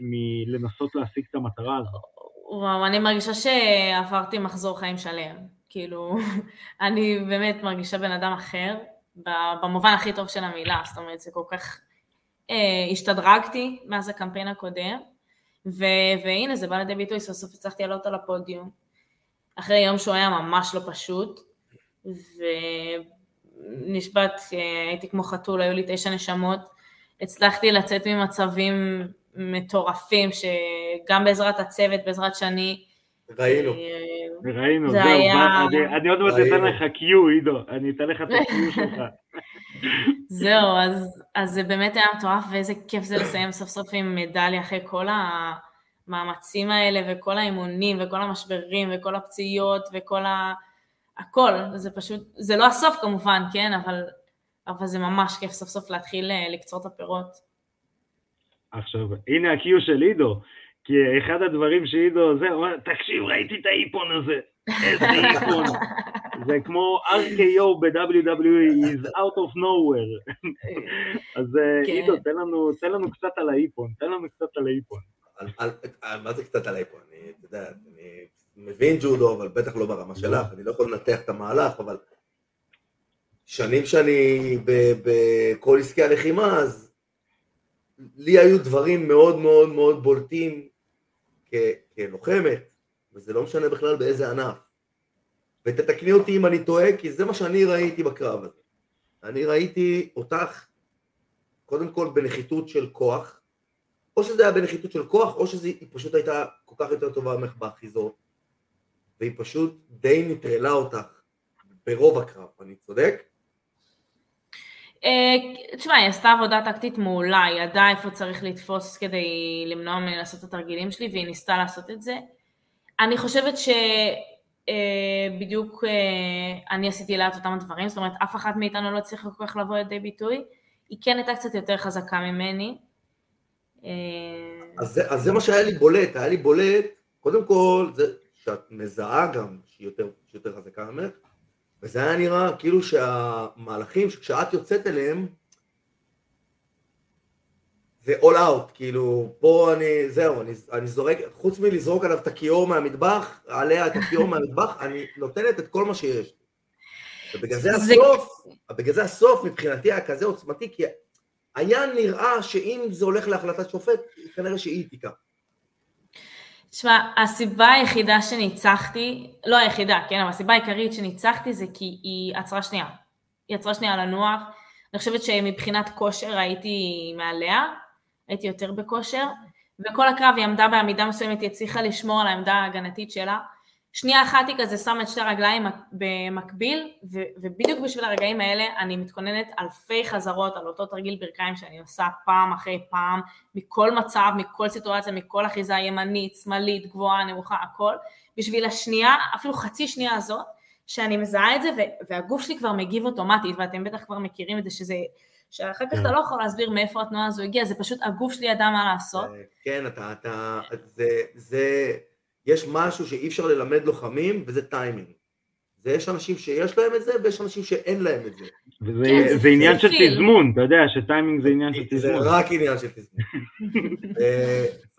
מלנסות להשיג את המטרה הזאת. וואו, אני מרגישה שעברתי מחזור חיים שלם. כאילו, אני באמת מרגישה בן אדם אחר, במובן הכי טוב של המילה, זאת אומרת, זה כל כך... אה, השתדרגתי מאז הקמפיין הקודם, ו- והנה זה בא לידי ביטוי, סוף סוף הצלחתי לעלות על הפודיום. אחרי יום שהוא היה ממש לא פשוט, ונשבעת, הייתי כמו חתול, היו לי תשע נשמות, הצלחתי לצאת ממצבים מטורפים, שגם בעזרת הצוות, בעזרת שני, ראינו. אה, ראינו, זה זהו, היה- אני- אני עוד מעט אתן. לך קיו, עידו, אני אתן לך את הקיו שלך. זהו, אז, אז זה באמת היה מטורף, ואיזה כיף זה לסיים סוף סוף עם מדליה אחרי כל המאמצים האלה, וכל האימונים, וכל המשברים, וכל הפציעות, וכל ה... הכל, זה פשוט, זה לא הסוף כמובן, כן, אבל, אבל זה ממש כיף סוף סוף להתחיל אה, לקצור את הפירות. עכשיו, הנה הקיו של עידו, כי אחד הדברים שעידו זה, הוא אומר, תקשיב, ראיתי את האיפון הזה, איזה. זה כמו RKO ב-WWE, is out of nowhere. אז אה, כן. עידו, תן לנו, קצת על האיפון, תן לנו קצת על האיפון. על- על- על- מה זה קצת עליי פה? אני, אתה יודע, אני מבין ג'ודו, אבל בטח לא ברמה שלך, אני לא יכול לנתח את המהלך, אבל שנים שאני בכל עסקי הלחימה, אז לי היו דברים מאוד מאוד מאוד בולטים כלוחמת, וזה לא משנה בכלל באיזה ענף. ותתקני אותי אם אני טועה, כי זה מה שאני ראיתי בקרב הזה. אני ראיתי אותך, קודם כל בנחיתות של כוח, או שזה היה בנחיתות של כוח, או שהיא פשוט הייתה כל כך יותר טובה ממך באחיזות, והיא פשוט די נטרלה אותך ברוב הקרב, אני צודק? אה, תשמע, היא עשתה עבודה טקטית מעולה, היא ידעה איפה צריך לתפוס כדי למנוע ממני לעשות את התרגילים שלי, והיא ניסתה לעשות את זה. אני חושבת שבדיוק אני עשיתי לה את אותם הדברים, זאת אומרת, אף אחת מאיתנו לא הצליחה כל כך לבוא לידי ביטוי. היא כן הייתה קצת יותר חזקה ממני. אה, אז זה, אז זה מה שהיה לי בולט, היה לי בולט, קודם כל, זה שאת מזהה גם שהיא יותר, שהיא יותר חזקה ממך, וזה היה נראה כאילו שהמהלכים, שכשאת יוצאת אליהם, זה all out, כאילו, פה אני, זהו, אני, אני זורק, חוץ מלזרוק עליו את הכיור מהמטבח, עליה את הכיור מהמטבח, אני נותנת את כל מה שיש. ובגלל זה זה- הסוף, בגלל זה הסוף מבחינתי היה כזה עוצמתי, כי היה נראה שאם זה הולך להחלטת שופט, כנראה שהיא תיקח. תשמע, הסיבה היחידה שניצחתי, לא היחידה, כן, אבל הסיבה העיקרית שניצחתי זה כי היא עצרה שנייה. היא עצרה שנייה לנוח. אני חושבת שמבחינת כושר הייתי מעליה, הייתי יותר בכושר, וכל הקרב היא עמדה בעמידה מסוימת, היא הצליחה לשמור על העמדה ההגנתית שלה. שנייה אחת היא כזה שמה את שתי הרגליים במקביל, ו- ובדיוק בשביל הרגעים האלה אני מתכוננת אלפי חזרות על אותו תרגיל ברכיים שאני עושה פעם אחרי פעם, מכל מצב, מכל סיטואציה, מכל אחיזה ימנית, שמאלית, גבוהה, נמוכה, הכל, בשביל השנייה, אפילו חצי שנייה הזאת, שאני מזהה את זה, והגוף שלי כבר מגיב אוטומטית, ואתם בטח כבר מכירים את זה, שזה, שאחר כך כן. אתה לא יכול להסביר מאיפה התנועה הזו הגיעה, זה פשוט הגוף שלי ידע מה לעשות. אה, כן, אתה, אתה, זה, זה, יש משהו שאי אפשר ללמד לוחמים, וזה טיימינג. זה יש אנשים שיש להם את זה, ויש אנשים שאין להם את זה. וזה כן, זה- זה עניין זה של. תזמון, אתה יודע שטיימינג זה עניין של זה תזמון. רק עניין של תזמון.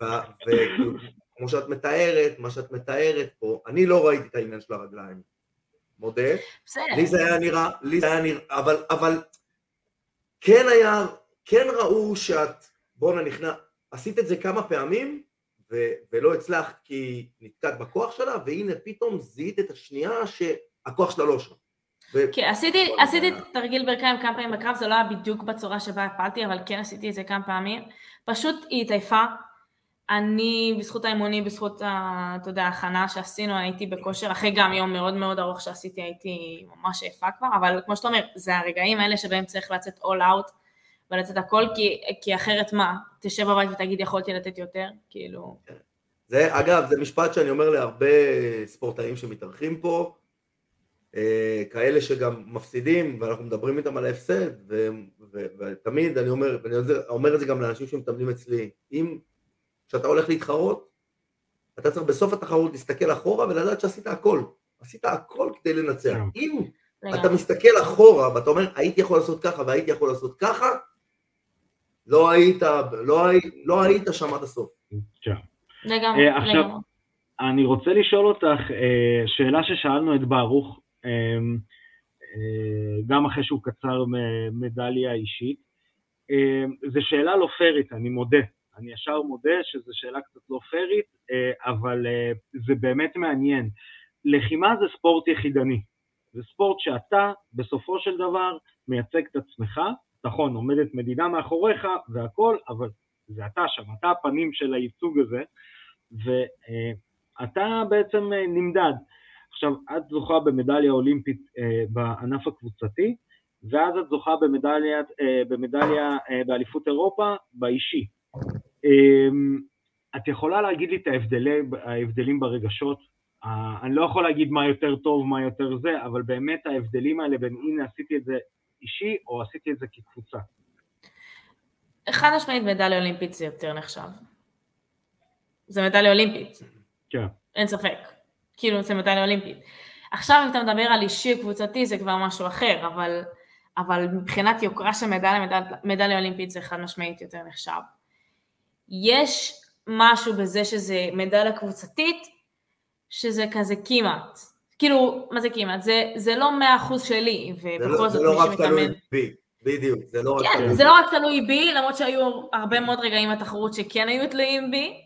וכמו שאת מתארת, מה שאת מתארת פה, אני לא ראיתי את העניין של הרגליים, מודה. בסדר. לי זה היה נראה, לי זה היה נראה, אבל, אבל כן היה, כן ראו שאת, בואנה נכנע, עשית את זה כמה פעמים, ו, ולא הצלחת כי נתקעת בכוח שלה, והנה פתאום זיהית את השנייה שהכוח שלה לא שם. ו- כן, עשיתי, עשיתי תרגיל ברכיים כמה פעמים בקרב, זה לא היה בדיוק בצורה שבה הפלתי, אבל כן עשיתי את זה כמה פעמים. פשוט היא התעייפה. אני, בזכות האימונים, בזכות, אתה יודע, ההכנה שעשינו, הייתי בכושר, אחרי גם יום מאוד מאוד ארוך שעשיתי, הייתי ממש עייפה כבר, אבל כמו שאתה אומר, זה הרגעים האלה שבהם צריך לצאת all out ולצאת הכל, כי, כי אחרת מה? תשב בבית ותגיד, יכולתי לתת יותר? כאילו... זה, אגב, זה משפט שאני אומר להרבה ספורטאים שמתארחים פה, אה, כאלה שגם מפסידים, ואנחנו מדברים איתם על ההפסד, ותמיד אני אומר, ואני אומר את זה גם לאנשים שמתאמנים אצלי, אם כשאתה הולך להתחרות, אתה צריך בסוף התחרות להסתכל אחורה ולדעת שעשית הכל. עשית הכל כדי לנצח. כן. אם אתה. מסתכל אחורה ואתה אומר, הייתי יכול לעשות ככה והייתי יכול לעשות ככה, לא היית, לא, היית, לא היית שם עד הסוף. עכשיו, לגמרי, אה, עכשיו, לגמרי. אני רוצה לשאול אותך אה, שאלה ששאלנו את ברוך, אה, גם אחרי שהוא קצר מדליה אישית. זו שאלה לא פיירית, אני מודה. אני ישר מודה שזו שאלה קצת לא פיירית, אה, אבל אה, זה באמת מעניין. לחימה זה ספורט יחידני. זה ספורט שאתה בסופו של דבר מייצג את עצמך, נכון, עומדת מדינה מאחוריך והכל, אבל זה אתה שם, אתה הפנים של הייצוג הזה, ואתה בעצם נמדד. עכשיו, את זוכה במדליה אולימפית בענף הקבוצתי, ואז את זוכה במדליה, במדליה באליפות אירופה באישי. את יכולה להגיד לי את ההבדלים, ההבדלים ברגשות? אני לא יכול להגיד מה יותר טוב, מה יותר זה, אבל באמת ההבדלים האלה בין הנה עשיתי את זה אישי או עשיתי את זה כקבוצה. חד משמעית מדליה אולימפית זה יותר נחשב. זה מדליה אולימפית. כן. אין ספק. כאילו זה מדליה אולימפית. עכשיו אם אתה מדבר על אישי קבוצתי זה כבר משהו אחר, אבל, אבל מבחינת יוקרה של מדליה, מדליה אולימפית זה חד משמעית יותר נחשב. יש משהו בזה שזה מדליה קבוצתית, שזה כזה כמעט. כאילו, מה זה כמעט? זה, זה לא מאה אחוז שלי, ובכל זאת מי שמתאמן... זה לא רק תלוי בי, בדיוק, זה לא רק כן, תלוי בי. זה לא רק תלוי בי, למרות שהיו הרבה מאוד רגעים בתחרות שכן היו תלויים בי,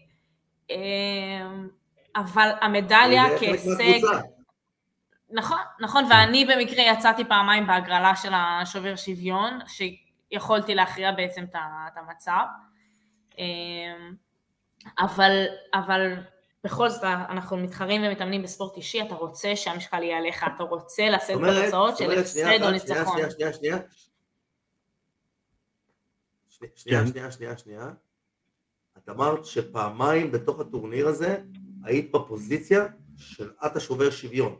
אמ, אבל המדליה כהישג... נכון, נכון, ואני במקרה יצאתי פעמיים בהגרלה של השובר שוויון, שיכולתי להכריע בעצם את המצב. אמ, אבל, אבל בכל זאת אנחנו מתחרים ומתאמנים בספורט אישי, אתה רוצה שהמשקל יהיה עליך, אתה רוצה לשאת בתוצאות של הפסד או ניצחון. שנייה, שנייה, שנייה, שנייה, שנייה, שנייה, שנייה. את אמרת שפעמיים בתוך הטורניר הזה היית בפוזיציה של את השובר שוויון.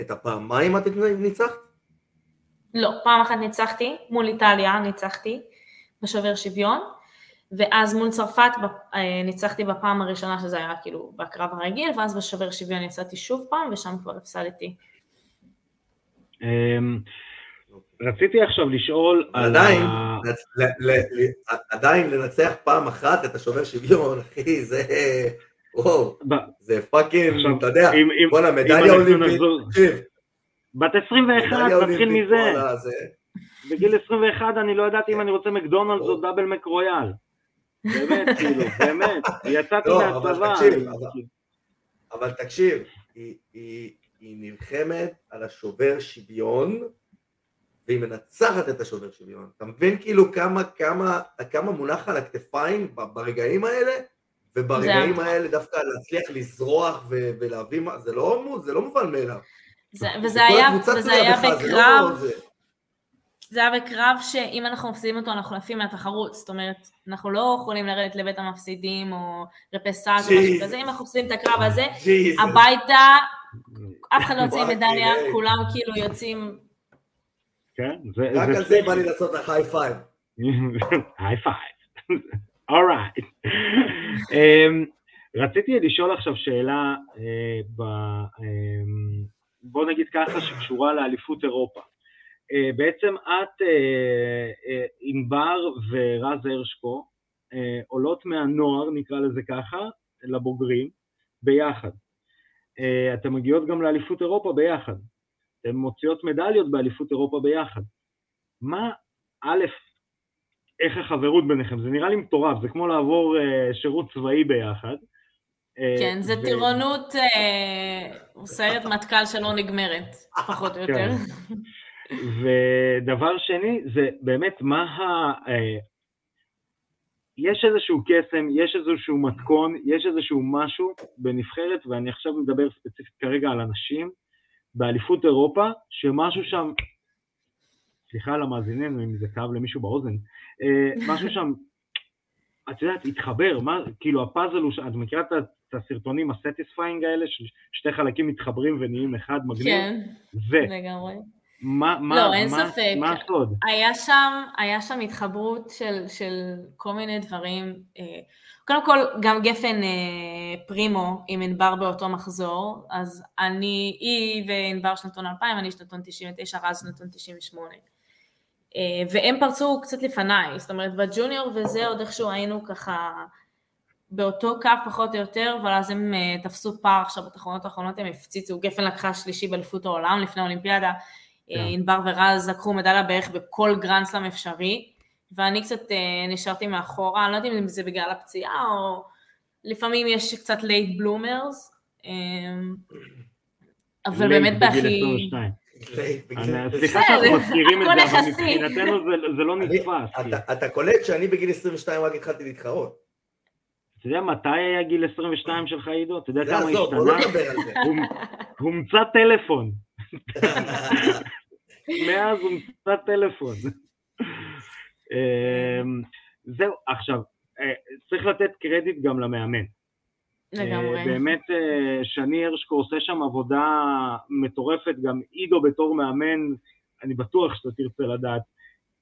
את הפעמיים את ניצחת? לא, פעם אחת ניצחתי, מול איטליה ניצחתי, בשובר שוויון, ואז מול צרפת אה, ניצחתי בפעם הראשונה שזה היה כאילו בקרב הרגיל, ואז בשובר שוויון יצאתי שוב פעם, ושם כבר הפסדתי. אמ, רציתי עכשיו לשאול על ה... עדיין לנצח פעם אחת את השובר שוויון, אחי, זה... וואו, זה fucking, אתה יודע, בואנה, מדליה אולימפית, תקשיב. בת 21, תתחיל מזה. בגיל 21 אני לא ידעתי אם אני רוצה מקדונלדס או דאבל מקרויאל. באמת, כאילו, באמת, יצאתי לא, מהצבא. אבל תקשיב, היא נלחמת על השובר שוויון, והיא מנצחת את השובר שוויון. אתה מבין כאילו כמה, כמה, כמה מונח על הכתפיים ברגעים האלה? וברגעים האלה דווקא להצליח לזרוח ולהביא מה, זה לא, זה לא מובן מאליו. וזה היה, וזה היה לא בקרב, זה היה בקרב שאם אנחנו מפסידים אותו אנחנו עפים מהתחרות, זאת אומרת, אנחנו לא יכולים לרדת לבית המפסידים או רפשאז' או משהו כזה, אם אנחנו מפסידים את הקרב הזה, הביתה, אף אחד לא יוצא עם מדליה, כולם כאילו יוצאים... כן, זה... רק על זה בא לי לעשות לך high five. high five, alright. רציתי לשאול עכשיו שאלה, אה, אמ, בוא נגיד ככה, שקשורה לאליפות אירופה. אה, בעצם את, אה, אה, ענבר ורז הרשקו, עולות מהנוער, נקרא לזה ככה, לבוגרים, ביחד. אתן מגיעות גם לאליפות אירופה ביחד. אתן מוציאות מדליות באליפות אירופה ביחד. מה, א', איך החברות ביניכם? זה נראה לי מטורף, זה כמו לעבור שירות צבאי ביחד. כן, זה. טירונות, סיירת מטכ"ל שלא נגמרת, פחות או יותר. ודבר שני, זה באמת מה ה... אה, יש איזשהו קסם, יש איזשהו מתכון, יש איזשהו משהו בנבחרת, ואני עכשיו מדבר ספציפית כרגע על אנשים, באליפות אירופה, שמשהו שם, סליחה על המאזינים אם זה כאב למישהו באוזן, אה, משהו שם, את יודעת, התחבר, מה, כאילו הפאזל הוא, את מכירה את הסרטונים ה satisfying האלה, ששתי חלקים מתחברים ונהיים אחד מגניב? כן, זה. לגמרי. מה, מה, לא, אין מה, ספק. מה הסוד? היה שם, היה שם התחברות של, של כל מיני דברים. אה, קודם כל, גם גפן אה, פרימו עם ענבר באותו מחזור, אז אני, היא וענבר שנתון 2000, אני שנתון 99, רז שנתון 98. אה, והם פרצו קצת לפניי, זאת אומרת ב junior וזה עוד איכשהו היינו ככה באותו קו פחות או יותר, אבל אז הם תפסו פער עכשיו בתחרויות האחרונות, הם הפציצו, גפן לקחה שלישי באליפות העולם לפני האולימפיאדה. ענבר ורז לקחו מדליה בערך בכל גרנד סלאם אפשרי, ואני קצת אה, נשארתי מאחורה, אני לא יודעת אם זה בגלל הפציעה או לפעמים יש קצת late bloomers, אה, אבל באמת בהכי... 22. אני- בגיל- סליחה שאנחנו מזכירים את זה, אבל. מבחינתנו זה- לא אני- נתפס. כאילו. אתה- קולט שאני בגיל 22 רק התחלתי להתחרות. אתה יודע מתי היה גיל 22 שלך, עידו? אתה יודע זה כמה עזוב, בוא לא השתנה? נדבר על זה. הומ- הומצא טלפון. מאז הומצא טלפון. אמ, זהו, עכשיו, אה, צריך לתת קרדיט גם למאמן. לגמרי. אה, באמת, אה, שני הרשקו עושה שם עבודה מטורפת, גם עידו בתור מאמן, אני בטוח שאתה תרצה לדעת.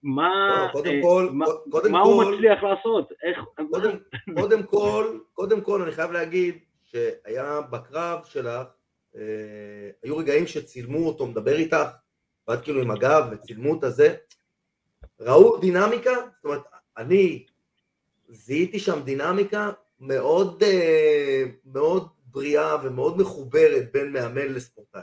מה, לא, קודם אה, כל- מה- קודם מה הוא כל- מצליח לעשות? איך... קודם, קודם כל, קודם כל אני חייב להגיד שהיה בקרב שלך, היו רגעים שצילמו אותו מדבר איתך, ואת כאילו עם הגב וצילמו את הזה, ראו דינמיקה, זאת אומרת, אני זיהיתי שם דינמיקה מאוד, אה, מאוד בריאה ומאוד מחוברת בין מאמן לספורטאי.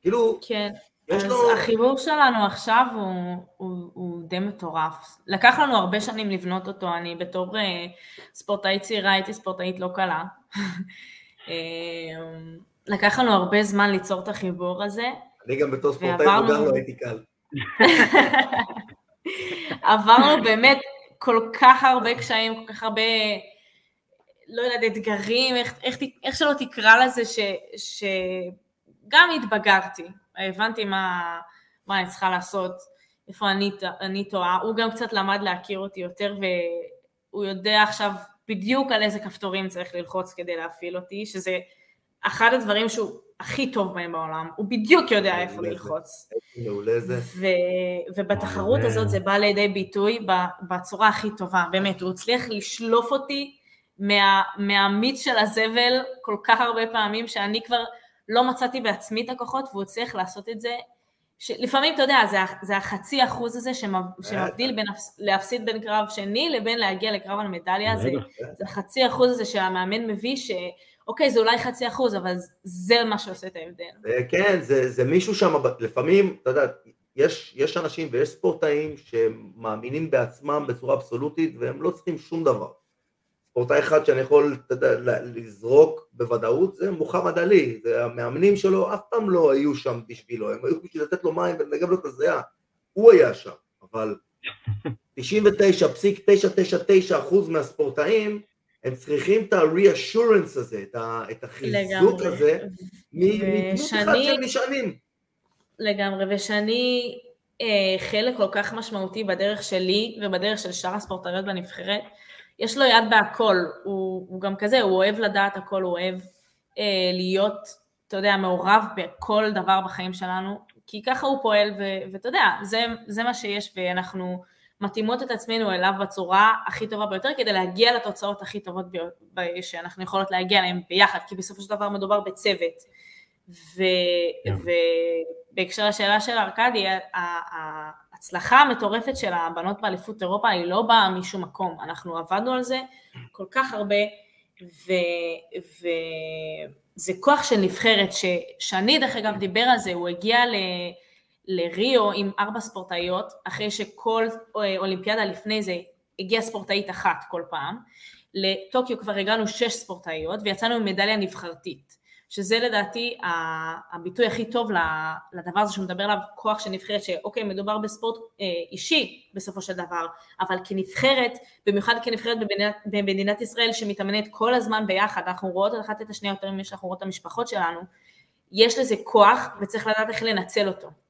כאילו, כן, יש אז לו... החיבור שלנו עכשיו הוא, הוא, הוא די מטורף. לקח לנו הרבה שנים לבנות אותו, אני בתור אה, ספורטאית צעירה הייתי ספורטאית לא קלה. לקח לנו הרבה זמן ליצור את החיבור הזה. אני גם בתור ספורטאי מבוגר לא הייתי קל. עברנו באמת כל כך הרבה קשיים, כל כך הרבה, לא יודעת, אתגרים, איך, איך, איך שלא תקרא לזה, ש, שגם התבגרתי, הבנתי מה, מה אני צריכה לעשות, איפה אני, אני טועה, הוא גם קצת למד להכיר אותי יותר, והוא יודע עכשיו בדיוק על איזה כפתורים צריך ללחוץ כדי להפעיל אותי, שזה אחד הדברים שהוא הכי טוב בהם בעולם, הוא בדיוק יודע איפה. ללחוץ. מעולה זה. ו... ובתחרות הזאת זה- בא לידי ביטוי בצורה הכי טובה, באמת, הוא הצליח לשלוף אותי מה... מהמיץ של הזבל כל כך הרבה פעמים, שאני כבר לא מצאתי בעצמי את הכוחות, והוא הצליח לעשות את זה, שלפעמים, אתה יודע, זה, החצי אחוז הזה שמב... שמבדיל בין הפס- להפסיד בין קרב שני לבין להגיע לקרב על מדליה. זה החצי אחוז הזה שהמאמן מביא, שאוקיי, זה אולי חצי אחוז, אבל זה מה שעושה את ההבדל. אה, כן, זה, זה מישהו שם, לפעמים, אתה יודע, יש, יש אנשים ויש ספורטאים שמאמינים בעצמם בצורה אבסולוטית והם לא צריכים שום דבר. ספורטאי אחד שאני יכול, ל- לזרוק בוודאות זה מוחמד עלי, זה המאמנים שלו אף פעם לא היו שם בשבילו, הם היו בשביל לתת לו מים ולנגב לו את הזיעה, הוא היה שם, אבל 99.999% מהספורטאים הם צריכים את ה-reassurance הזה, את, ה, את החיזוק לגמרי. הזה, מדמות אחת שהם נשענים. לגמרי, ושאני אה, חלק כל כך משמעותי בדרך שלי ובדרך של שאר הספורטאיות בנבחרת, יש לו יד בהכל, הוא, הוא גם כזה, הוא אוהב לדעת הכל, הוא אוהב אה, להיות, אתה יודע, מעורב בכל דבר בחיים שלנו, כי ככה הוא פועל, ואתה יודע, זה, זה מה שיש, ואנחנו מתאימות את עצמנו אליו בצורה הכי טובה ביותר, כדי להגיע לתוצאות הכי טובות ב- שאנחנו יכולות להגיע אליהן ביחד, כי בסופו של דבר מדובר בצוות. ו- כן. ובהקשר לשאלה של ארכדי, ההצלחה המטורפת של הבנות באליפות אירופה היא לא באה משום מקום, אנחנו עבדנו על זה כל כך הרבה, ו- וזה כוח של נבחרת, ששני דרך אגב דיבר על זה, הוא הגיע ל... לריו עם ארבע ספורטאיות, אחרי שכל אה, אולימפיאדה לפני זה הגיעה ספורטאית אחת כל פעם, לטוקיו כבר הגענו שש ספורטאיות ויצאנו עם מדליה נבחרתית, שזה לדעתי הביטוי הכי טוב לדבר הזה שהוא מדבר עליו, כוח של נבחרת, שאוקיי, מדובר בספורט אה, אישי בסופו של דבר, אבל כנבחרת, במיוחד כנבחרת במדינת, במדינת ישראל שמתאמנת כל הזמן ביחד, אנחנו רואות אחת את השנייה יותר ממה שאנחנו רואות את המשפחות שלנו, יש לזה כוח וצריך לדעת איך לנצל אותו.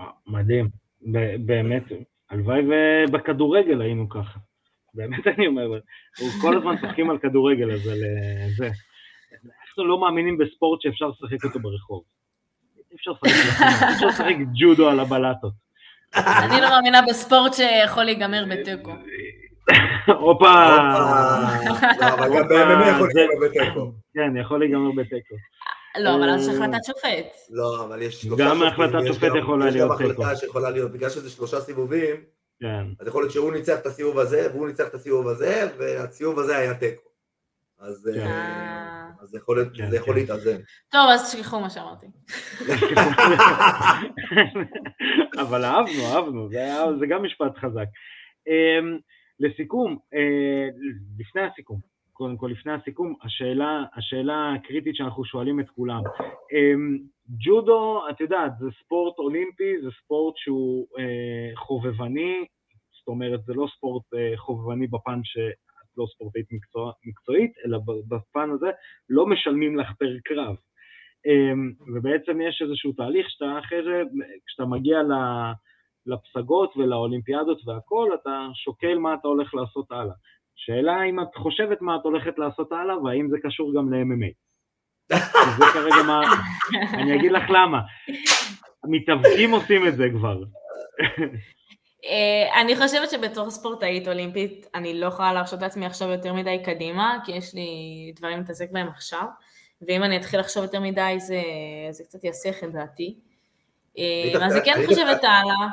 וואו, מדהים, ב- באמת, הלוואי ובכדורגל היינו ככה. באמת אני אומר, אנחנו כל הזמן צוחקים על כדורגל, אז על אה, זה. אנחנו לא מאמינים בספורט שאפשר לשחק אותו ברחוב. אי אפשר לשחק ג'ודו על הבלטות. אני לא מאמינה בספורט שיכול להיגמר בתיקו. הופה, אבל גם ב-MMA יכול להיגמר בתיקו. כן, יכול להיגמר בתיקו. לא, אבל אז יש החלטת שופט. לא, אבל יש שלושה גם שופטים, החלטת יש שופט גם- יכולה יש להיות גם תיקו. החלטה שיכולה להיות, בגלל שזה שלושה סיבובים, כן, אז יכול להיות שהוא ניצח את הסיבוב הזה, והוא ניצח את הסיבוב הזה, והסיבוב הזה היה תיקו. אז כן. אה, אז זה יכול להיות- כן, זה יכול. להתאזן. טוב, אז תשכחו מה שאמרתי. אבל אהבנו, אהבנו, זה, גם משפט חזק. Um, לסיכום, uh, לפני הסיכום, קודם כל לפני הסיכום, השאלה, השאלה הקריטית שאנחנו שואלים את כולם. Um, ג'ודו, את יודעת, זה ספורט אולימפי, זה ספורט שהוא uh, חובבני, זאת אומרת, זה לא ספורט uh, חובבני בפן שאת לא ספורטאית מקצוע, מקצועית, אלא בפן הזה לא משלמים לך פר קרב. אמ, ובעצם יש איזשהו תהליך שאתה אחרי זה, כשאתה מגיע ל- לפסגות ולאולימפיאדות והכל, אתה שוקל מה אתה הולך לעשות הלאה. שאלה אם את חושבת מה את הולכת לעשות הלאה, והאם זה קשור גם ל-MMA. זה כרגע מה... אני אגיד לך למה. המתאבקים עושים את זה כבר. אה, אני חושבת שבתור ספורטאית אולימפית, אני לא יכולה להרשות לעצמי עכשיו יותר מדי קדימה, כי יש לי דברים להתעסק בהם עכשיו, ואם אני אתחיל לחשוב יותר מדי, זה, זה קצת יסיח את דעתי. אה, אז אני כן חושבת הלאה.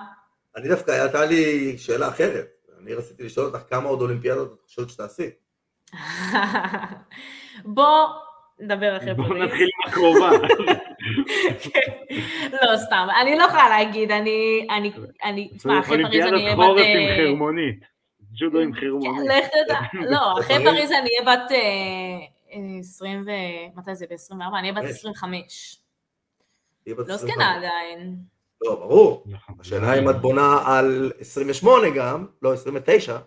אני דווקא, הייתה לי שאלה אחרת. אני רציתי לשאול אותך כמה עוד אולימפיאדות את חושבת שתעשי. בוא נדבר אחרי פריז. נתחיל עם הקרובה. לא, סתם, אני לא יכולה להגיד, אני, אני, אני, תשמע, אחרי פריז אני אהיה אולימפיאדת בת... חורף עם אה, חרמונית. ג'ודו עם כן, חרמונית. לך תדע, לא, אחרי? פריז אני אהיה בת אה, אה, 20 ו... מתי זה? ב-24? אני אהיה בת כן. 25. תהיי בת לא 25. זקנה עדיין. לא, ברור. נכון. השאלה אם את בונה על 28 גם, לא 29,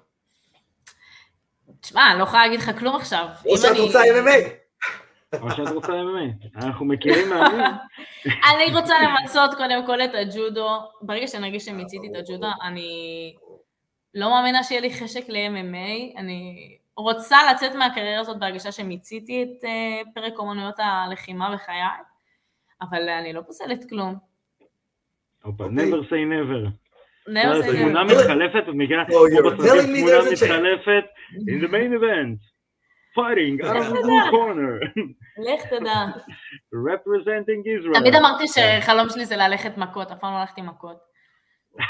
תשמע, אני לא יכולה להגיד לך כלום עכשיו. או שאת אני- רוצה MMA. או שאת רוצה MMA. אנחנו מכירים מאמנים. אני רוצה למצות קודם כל את הג'ודו. ברגע שנרגיש שמיציתי את הג'ודו, אני לא מאמינה שיהיה לי חשק ל-MMA. אני רוצה לצאת מהקריירה הזאת בהרגשה שמיציתי את אה, פרק אומנויות הלחימה בחיי, אבל אני לא פוסלת כלום. הופה, אוקיי. never say never. נאו זה תמונה גם. מתחלפת, את you're כמו בסרטים, תמונה. מתחלפת, in the main event, fighting out of the blue corner, לך תדע. representing Israel. תמיד אמרתי שחלום שלי זה ללכת מכות, אף פעם לא הלכתי מכות.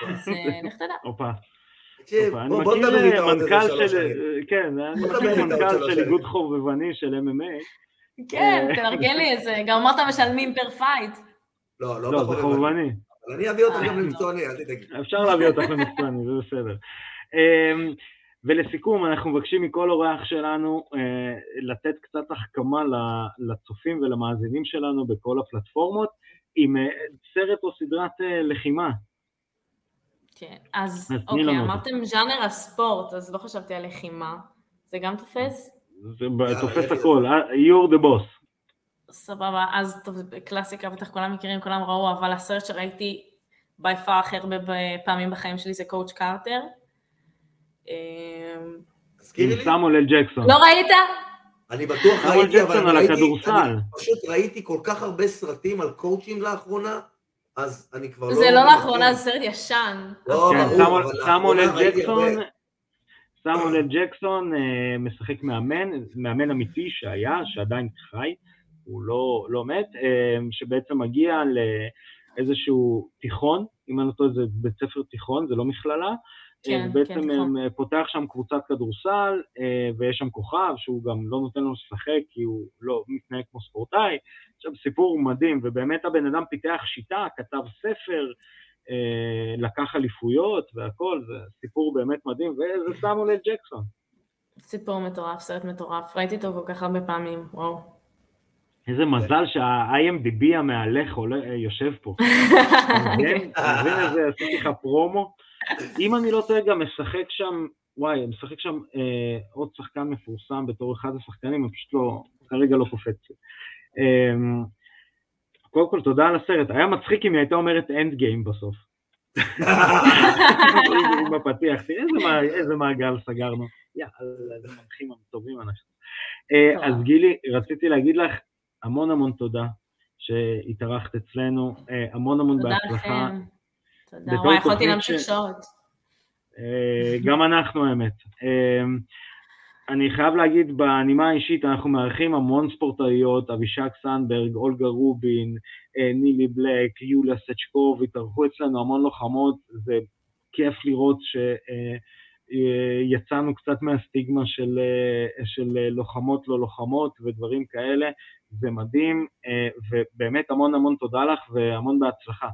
אז אה, לך תדע. הופה, אני מכיר איזה מנכ"ל של. כן, אני בוא נדבר מכיר מנכ"ל של. איגוד חובבני של MMA, כן, אה. תארגן לי את זה. גם אמרת משלמים per fight. לא, לא לא, זה בחובבני. אבל אני אביא אותך אה, גם. למקצועני, אל תדאגי. אפשר להביא אותך למקצועני, זה בסדר. אמ, ולסיכום, אנחנו מבקשים מכל אורח שלנו אה, לתת קצת מהחכמה לצופים ולמאזינים שלנו בכל הפלטפורמות, עם אה, סרט או סדרת אה, לחימה. כן, אז אוקיי, אמרתם ז'אנר הספורט, אז לא חשבתי על לחימה. זה גם תופס? זה תופס. הכל, you're the boss. סבבה, אז טוב, זה קלאסיקה, בטח כולם מכירים, כולם ראו, אבל הסרט שראיתי בי פאר הכי הרבה פעמים בחיים שלי זה קואוצ'. אמ, תזכירי עם לי? סמואל אל ג'קסון. לא ראית? אני בטוח ראיתי, אבל ג'קסון אני על ראיתי, פשוט ראיתי כל כך הרבה סרטים על קואוצ'ים לאחרונה, אז אני כבר לא... זה לא לאחרונה, זה סרט ישן. לא, כן, ברור, סמואל- אבל סמואל אל לאחרונה ראיתי ג'קסון, הרבה. סמואל אל ג'קסון אה, משחק מאמן, מאמן אמיתי שהיה, שעדיין חי, הוא לא, לא מת, אה, שבעצם מגיע לאיזשהו תיכון, אם אני לא טועה זה בית ספר תיכון, זה לא מכללה, כן, כן, בעצם תיכון. אה, פותח שם קבוצת כדורסל, ויש שם כוכב שהוא גם לא נותן לו לשחק כי הוא לא מתנהג כמו ספורטאי, עכשיו סיפור מדהים, ובאמת הבן אדם פיתח שיטה, כתב ספר, לקח אליפויות והכל, זה סיפור באמת מדהים, וזה סמואל אל ג'קסון. סיפור מטורף, סרט מטורף. ראיתי אותו כל כך הרבה פעמים, וואו. איזה מזל שה-IMDB המהלך אה, יושב פה. אתה מבין? אתה מבין איזה, עשיתי לך פרומו? אם אני לא טועה, גם משחק שם, וואי, משחק שם אה, עוד שחקן מפורסם בתור אחד השחקנים, אני פשוט לא, כרגע לא קופץ לי. אה, קודם כל, תודה על הסרט. היה מצחיק אם היא הייתה אומרת אנד גיים בסוף. בפתיח, תראה איזה מע- איזה מעגל סגרנו. יאללה, איזה מנחים טובים אנחנו. אה. אז גילי, רציתי להגיד לך המון המון תודה שהתארחת אצלנו, אה, המון המון תודה בהצלחה. לכם. תודה. בתור וואי, יכולתי להמשיך ש- שעות. אה, גם אנחנו האמת. אה, אני חייב להגיד בנימה האישית, אנחנו מארחים המון ספורטאיות, אבישג סנברג, אולגה רובין, נילי בלק, יוליה סצ'קוב, התארחו אצלנו המון לוחמות, זה כיף לראות אה, יצאנו קצת מהסטיגמה של, אה, של אה, לוחמות לא לוחמות ודברים כאלה, זה מדהים, ובאמת המון המון תודה לך והמון בהצלחה.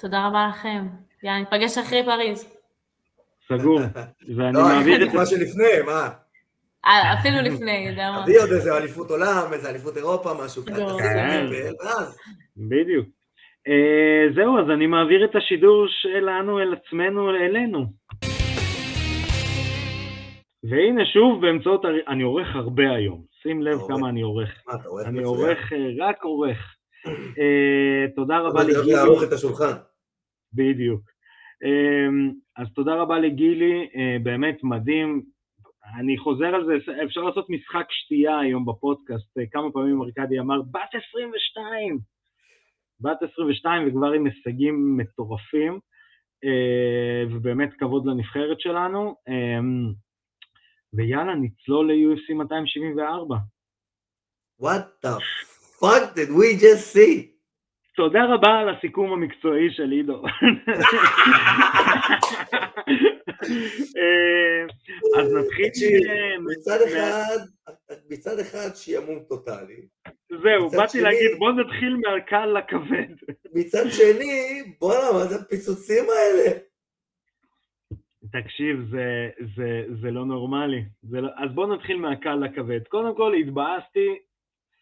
תודה רבה לכם. יאללה, ניפגש אחרי פריז. סגור, ואני לא, מעביר את זה. לא, מה שלפני, מה? אפילו לפני, יודע מה. תביא עוד איזה אליפות עולם, איזה אליפות אירופה, משהו כזה. כן. בדיוק. זהו, אז אני מעביר את השידור שלנו אל עצמנו, אלינו. והנה שוב באמצעות, אני עורך הרבה היום, שים לב כמה אני עורך. אני עורך, אה, רק עורך. אה, תודה רבה לגילי. לערוך את השולחן. בדיוק. אה, אז תודה רבה לגילי, באמת מדהים. אני חוזר על זה, אפשר לעשות משחק שתייה היום בפודקאסט, כמה פעמים ארקדי אמר, בת 22! בת 22 וכבר עם הישגים מטורפים, ובאמת כבוד לנבחרת שלנו. ויאללה, נצלול ל-UFC 274. What the fuck did we just see? תודה רבה על הסיכום המקצועי של עידו. אה, אז נתחיל... מצד אחד, מצד אחד שימום טוטאלי. זהו, באתי להגיד בוא נתחיל מהקל לכבד. מצד שני, בואנה, מה זה הפיצוצים האלה? תקשיב, זה, זה, זה לא נורמלי. זה לא, אז בואו נתחיל מהקל לכבד. קודם כל, התבאסתי,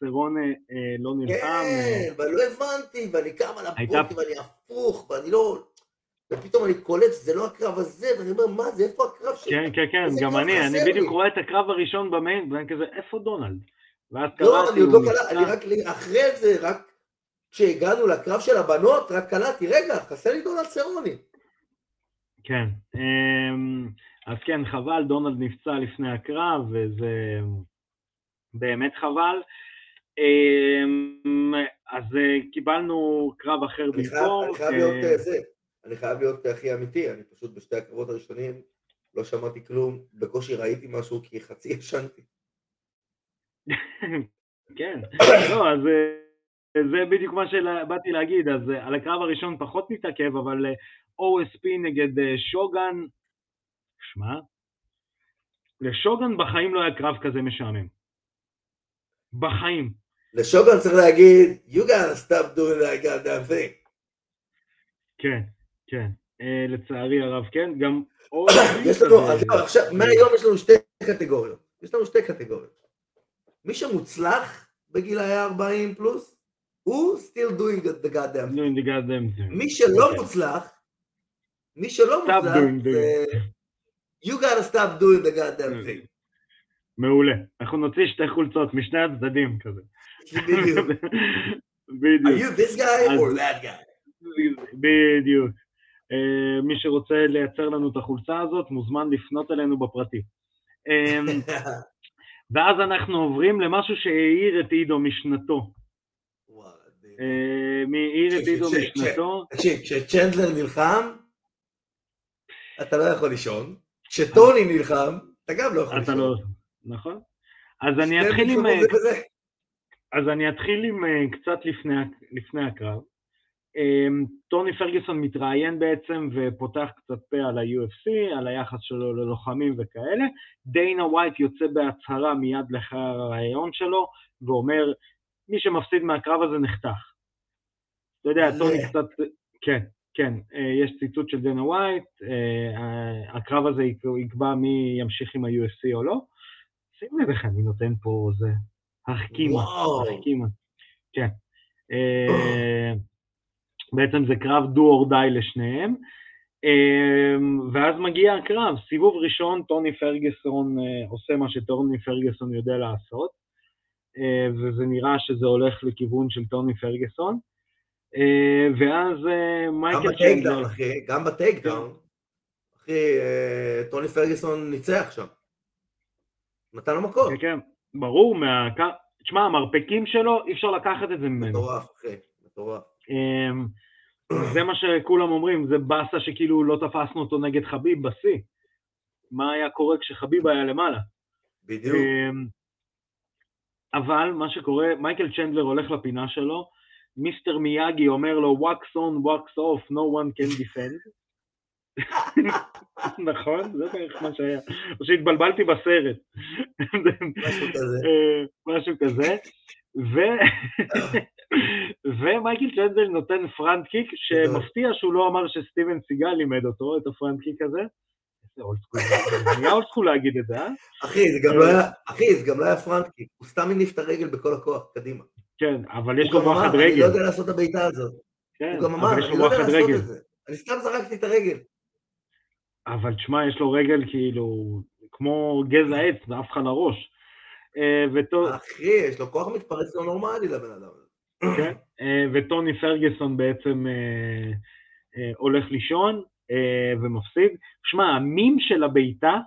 סרון אה, לא נלחם. כן, אה, ואני לא הבנתי, ואני קם על הייתה... ואני הפוך, ואני לא... ופתאום אני קולט שזה לא הקרב הזה, ואני אומר, מה זה, איפה הקרב שלי? כן, כן, כן, גם אני, אני בדיוק רואה את הקרב הראשון במיין, ואני כזה, איפה דונלד? ואז קראתי, לא, אני עוד לא קלטתי, אני רק אחרי זה, רק כשהגענו לקרב של הבנות, רק קלטתי, רגע, חסר לי דונלד סרוני. כן, אמ, אז כן, חבל, דונלד נפצע לפני הקרב, וזה באמת חבל. אמ, אז אה, קיבלנו קרב אחר במקום. אני חייב להיות אה, זה, אני חייב להיות הכי אמיתי, אני פשוט בשתי הקרבות הראשונים לא שמעתי כלום, בקושי ראיתי משהו כי חצי ישנתי. כן, לא, אז אה, זה בדיוק מה שבאתי להגיד, אז על הקרב הראשון פחות נתעכב, אבל OSP נגד אה, שוגן, שמע, לשוגן בחיים לא היה קרב כזה משעמם. בחיים. לשוגן צריך להגיד, you gotta stop doing that goddamn thing. כן, כן. Uh, לצערי הרב, כן. גם יש לנו, עכשיו, מהיום יש לנו שתי קטגוריות. יש לנו שתי קטגוריות. מי שמוצלח בגילאי 40 פלוס, הוא still doing the goddamn thing. doing the goddamn thing. מי שלא okay. מוצלח, מי שלא זה you gotta stop doing the goddamn mm. thing. מעולה. אנחנו נוציא שתי חולצות משני הצדדים כזה. בדיוק. Are you this guy or that guy? בדיוק. Uh, מי שרוצה לייצר לנו את החולצה הזאת מוזמן לפנות אלינו בפרטי. Um, ואז אנחנו עוברים למשהו שהעיר את עידו משנתו. Uh, מי העיר את עידו משנתו? תקשיב, כשצ'נדלר נלחם, אתה לא יכול לישון. כשטוני נלחם, אתה גם לא יכול לישון. לא... נכון. אז אני אתחיל עם... אז אני אתחיל עם קצת לפני, לפני הקרב. אמ, טוני פרגוסון מתראיין בעצם ופותח קצת פה על ה-UFC, על היחס שלו ללוחמים וכאלה. דיינה ווייט יוצא בהצהרה מיד לאחר הרעיון שלו ואומר, מי שמפסיד מהקרב הזה נחתך. אתה יודע, טוני קצת... כן, כן, אה, יש ציטוט של דנה ווייט, אה, הקרב הזה יקבע מי ימשיך עם ה-USC או לא. שים לב איך אני נותן פה זה, החכימה, החכימה, כן. אה, בעצם זה קרב דו אור די לשניהם. ואז מגיע הקרב, סיבוב ראשון, טוני פרגסון עושה מה שטוני פרגסון יודע לעשות, וזה נראה שזה הולך לכיוון של טוני פרגסון. אה, ואז אה, מייקל צ'נדלר... גם בטייק דאון, אחי, אה, טוני פרגוסון ניצח שם. נתן לו מקום. כן, כן, ברור, תשמע, המרפקים שלו, אי אפשר לקחת את זה ממנו. מטורף, אחי, מטורף. אמ, זה מה שכולם אומרים, זה באסה שכאילו לא תפסנו אותו נגד חביב בשיא. מה היה קורה כשחביב היה למעלה? בדיוק. אמ, אבל מה שקורה, מייקל צ'נדלר הולך לפינה שלו, מיסטר מיאגי אומר לו wax on, wax off, no one can defend. נכון, זה בערך מה שהיה. או שהתבלבלתי בסרט. משהו כזה. אה, משהו כזה. ומייקל צ'נדל נותן פרנט קיק, שמפתיע שהוא לא אמר שסטיבן סיגל לימד אותו, את הפרנט קיק הזה. זה נהיה אולסקול להגיד את זה, אה? אחי, זה גם לא היה, אחי, זה גם לא היה פרנט קיק, הוא סתם הניף את הרגל בכל הכוח, קדימה. כן, אבל יש לו גם אמר, וואחד אני לא רגל. יודע לעשות את הבעיטה הזאת. כן, הוא גם אמר, אני לו לא יודע לעשות רגל. את זה. אני סתם זרקתי את הרגל. אבל תשמע, יש לו רגל כאילו, כמו גזע עץ, עף לך לראש. אה, אחי, יש לו כוח מתפרץ לא נורמלי לבן אדם. כן, אה, וטוני פרגוסון בעצם אה, הולך לישון ומפסיד. שמע, המים של הבעיטה,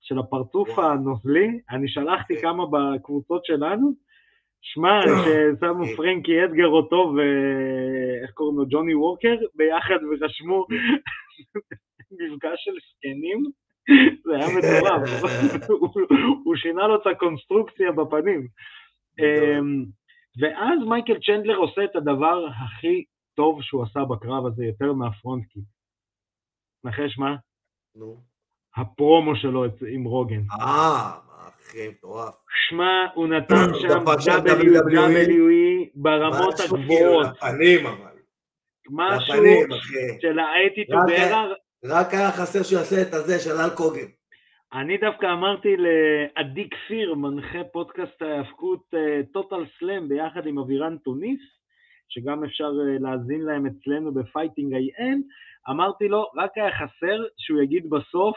של הפרצוף וואו. הנוזלי, אני שלחתי כן. כמה בקבוצות שלנו, שמע, ששמו כן. פרנקי אדגר אותו ואיך קוראים לו, ג'וני ווקר, ביחד ורשמו מפגש של זקנים, זה היה מטורף, הוא- שינה לו את הקונסטרוקציה בפנים. אמ, ואז מייקל צ'נדלר עושה את הדבר הכי טוב שהוא עשה בקרב הזה, יותר מהפרונט קיק. נחש מה? נו. הפרומו שלו עם רוגן. אה, אחי, מטורף. שמע, הוא נתן שם WWE ברמות משהו כאילו הגבוהות, לפנים אבל. משהו. של רק- ארר. רק היה חסר שהוא יעשה את הזה של האלק הוגן. אני דווקא אמרתי לעדי כפיר, מנחה פודקאסט ההאבקות טוטל סלאם ביחד עם אבירן טוניס, שגם אפשר אה, להאזין להם אצלנו בפייטינג איי-אן, אמרתי לו, רק היה חסר שהוא יגיד בסוף,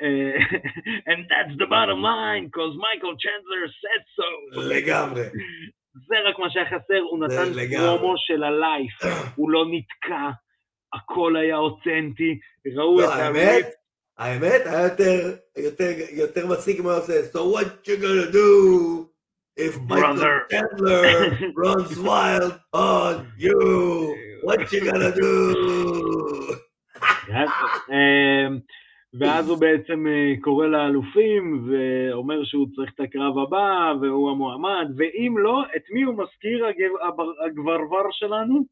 and that's the bottom line, because Michael Chandler said so. לגמרי. זה רק מה שהיה חסר, הוא נתן. פרומו של הלייף, הוא לא נתקע, הכל היה אותנטי, ראו את לא, האמת, האמת, היה יותר, יותר, יותר מצחיק היה עושה, so what you gonna do if Michael. Chandler runs wild on you, what you gonna do? ואז הוא בעצם אה, קורא לאלופים ואומר שהוא צריך את הקרב הבא והוא המועמד, ואם לא, את מי הוא מזכיר הגברבר שלנו?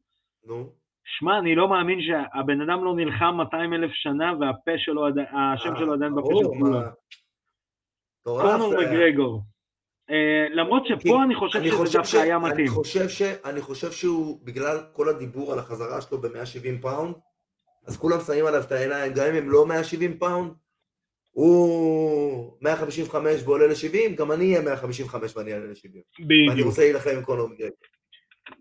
נו, שמע, אני לא מאמין שהבן אדם לא נלחם 200 אלף שנה והפה שלו, השם אה, שלו עדיין בפה של כולם. קונור היה. מגרגור. אה, למרות שפה אני חושב שזה דווקא היה מתאים. אני חושב שהוא, בגלל כל הדיבור על החזרה שלו ב-170 פאונד, אז כולם שמים עליו את העיניים, גם אם הם לא 170 פאונד, הוא 155 ועולה ל-70, גם אני אהיה 155 ואני אעלה ל-70. ואני בדיוק. רוצה להילחם עם קונור מגרגור.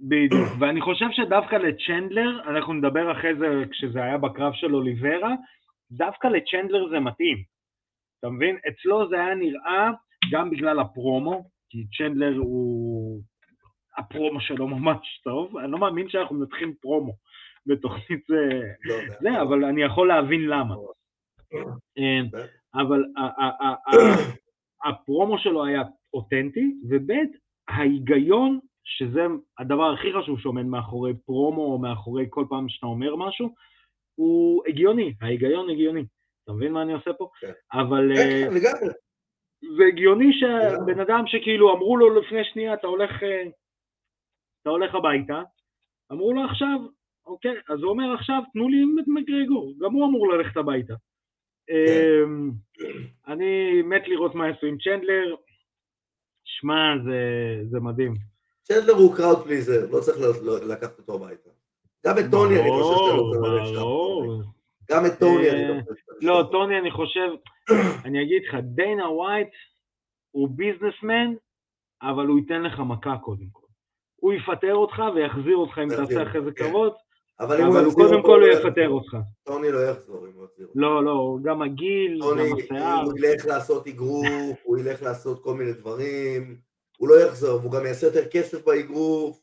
בדיוק, ואני חושב שדווקא לצ'נדלר, אנחנו נדבר אחרי זה כשזה היה בקרב של אוליברה, דווקא לצ'נדלר זה מתאים. אתה מבין? אצלו זה היה נראה גם בגלל הפרומו, כי צ'נדלר הוא... הפרומו שלו ממש טוב, אני לא מאמין שאנחנו מנתחים פרומו בתוכנית זה, לא יודע. זה אבל אני יכול להבין למה. אה, אבל הפרומו שלו היה אותנטי, וב' ההיגיון, שזה הדבר הכי חשוב שעומד מאחורי פרומו או מאחורי כל פעם שאתה אומר משהו, הוא הגיוני, ההיגיון הגיוני. אתה מבין מה אני עושה פה? כן. אבל כן, אה, כן, לגמרי. זה הגיוני שבן אדם שכאילו אמרו לו לפני שנייה, אתה הולך, אה, אתה הולך הביתה, אמרו לו עכשיו, אוקיי, אז הוא אומר עכשיו, תנו לי את מגרגור, גם הוא אמור ללכת הביתה. אמ, אני מת לראות מה יעשו עם צ'נדלר, שמע, זה, זה מדהים. צ'נדלר הוא crowd pleaser, לא צריך לקחת אותו הביתה. גם את טוני אני חושב שאתה לא צריך ללכת. שם. גם את טוני אני אה, לא חושב שאתה לא. טוני, אני חושב, אני אגיד לך, דיינה ווייט הוא businessman, אבל הוא ייתן לך מכה קודם כל. הוא יפטר אותך ויחזיר אותך אם תעשה אחרי זה כן. כבוד, אבל אם אבל הוא יחזיר קודם אותו, כל הוא יחזור. יפטר אותך. טוני לא יחזור אם הוא יחזיר אותו. לא, לא, גם הגיל, גם השיער. הוא ילך לעשות אגרוף, הוא ילך לעשות כל מיני דברים, הוא לא יחזור, והוא גם יעשה יותר כסף באגרוף,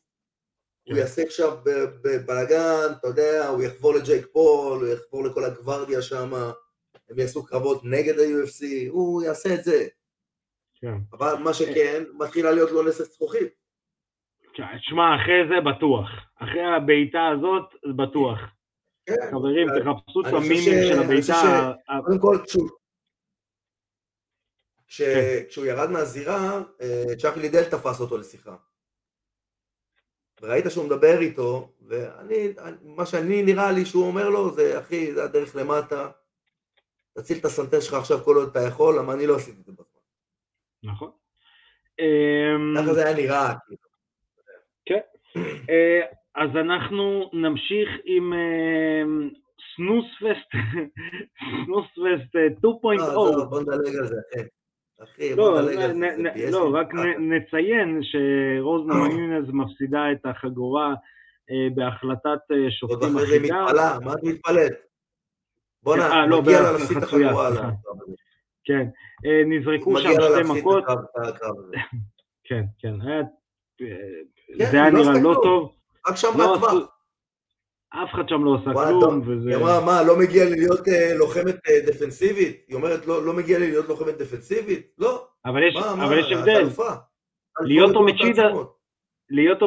הוא כן. יעשה עכשיו בבלאגן, אתה יודע, הוא יחבור לג'ייק פול, הוא יחבור לכל הגוורדיה שם, הם יעשו קרבות נגד ה-UFC, הוא יעשה את זה. כן. אבל מה שכן, מתחילה להיות לו לסת זכוכית. שמע, אחרי זה בטוח. אחרי הבעיטה הזאת, בטוח. כן. חברים, אני תחפשו את המימים של הבעיטה. קודם כל. כש- כן. כשהוא ירד מהזירה, אה, צ'אק לידל תפס אותו לשיחה. וראית שהוא מדבר איתו, ואני, מה שאני נראה לי שהוא אומר לו, זה אחי, זה הדרך למטה, תציל את הסנטר שלך עכשיו כל עוד אתה יכול, למה אני לא עשיתי את זה בזמן. נכון. ככה אמ, זה היה נראה, כאילו. כן. אה, אז אנחנו נמשיך עם אמ, סנוספסט, סנוספסט אה, 2.0. לא, עזוב, בוא נדלג על זה, אחי. אחי, לא, בוא נדלג על זה, לא. רק נציין שרוז נמאינז מפסידה את החגורה אה, בהחלטת אה, עוד שופטים אחרי זה היא אחידה. מתפלאה, מה את מתפלאת? בואנה, אה, לא, מגיע לה להפסיד את החגורה. כן, אה, נזרקו שם מגיע לה שתי להפסיד את מכות, הקרב- את הזה. כן, כן, כן, זה היה לא נראה לא. טוב, רק שם לא. עשו- אף אחד שם לא עשה כלום. וזה... היא אמרה, מה, לא מגיע לי להיות אה, לוחמת אה, דפנסיבית? היא אומרת, לא לא מגיע לי להיות לוחמת דפנסיבית? לא. אבל יש, מה, אבל מה, יש הבדל. להיות אומצ'ידה-. להיות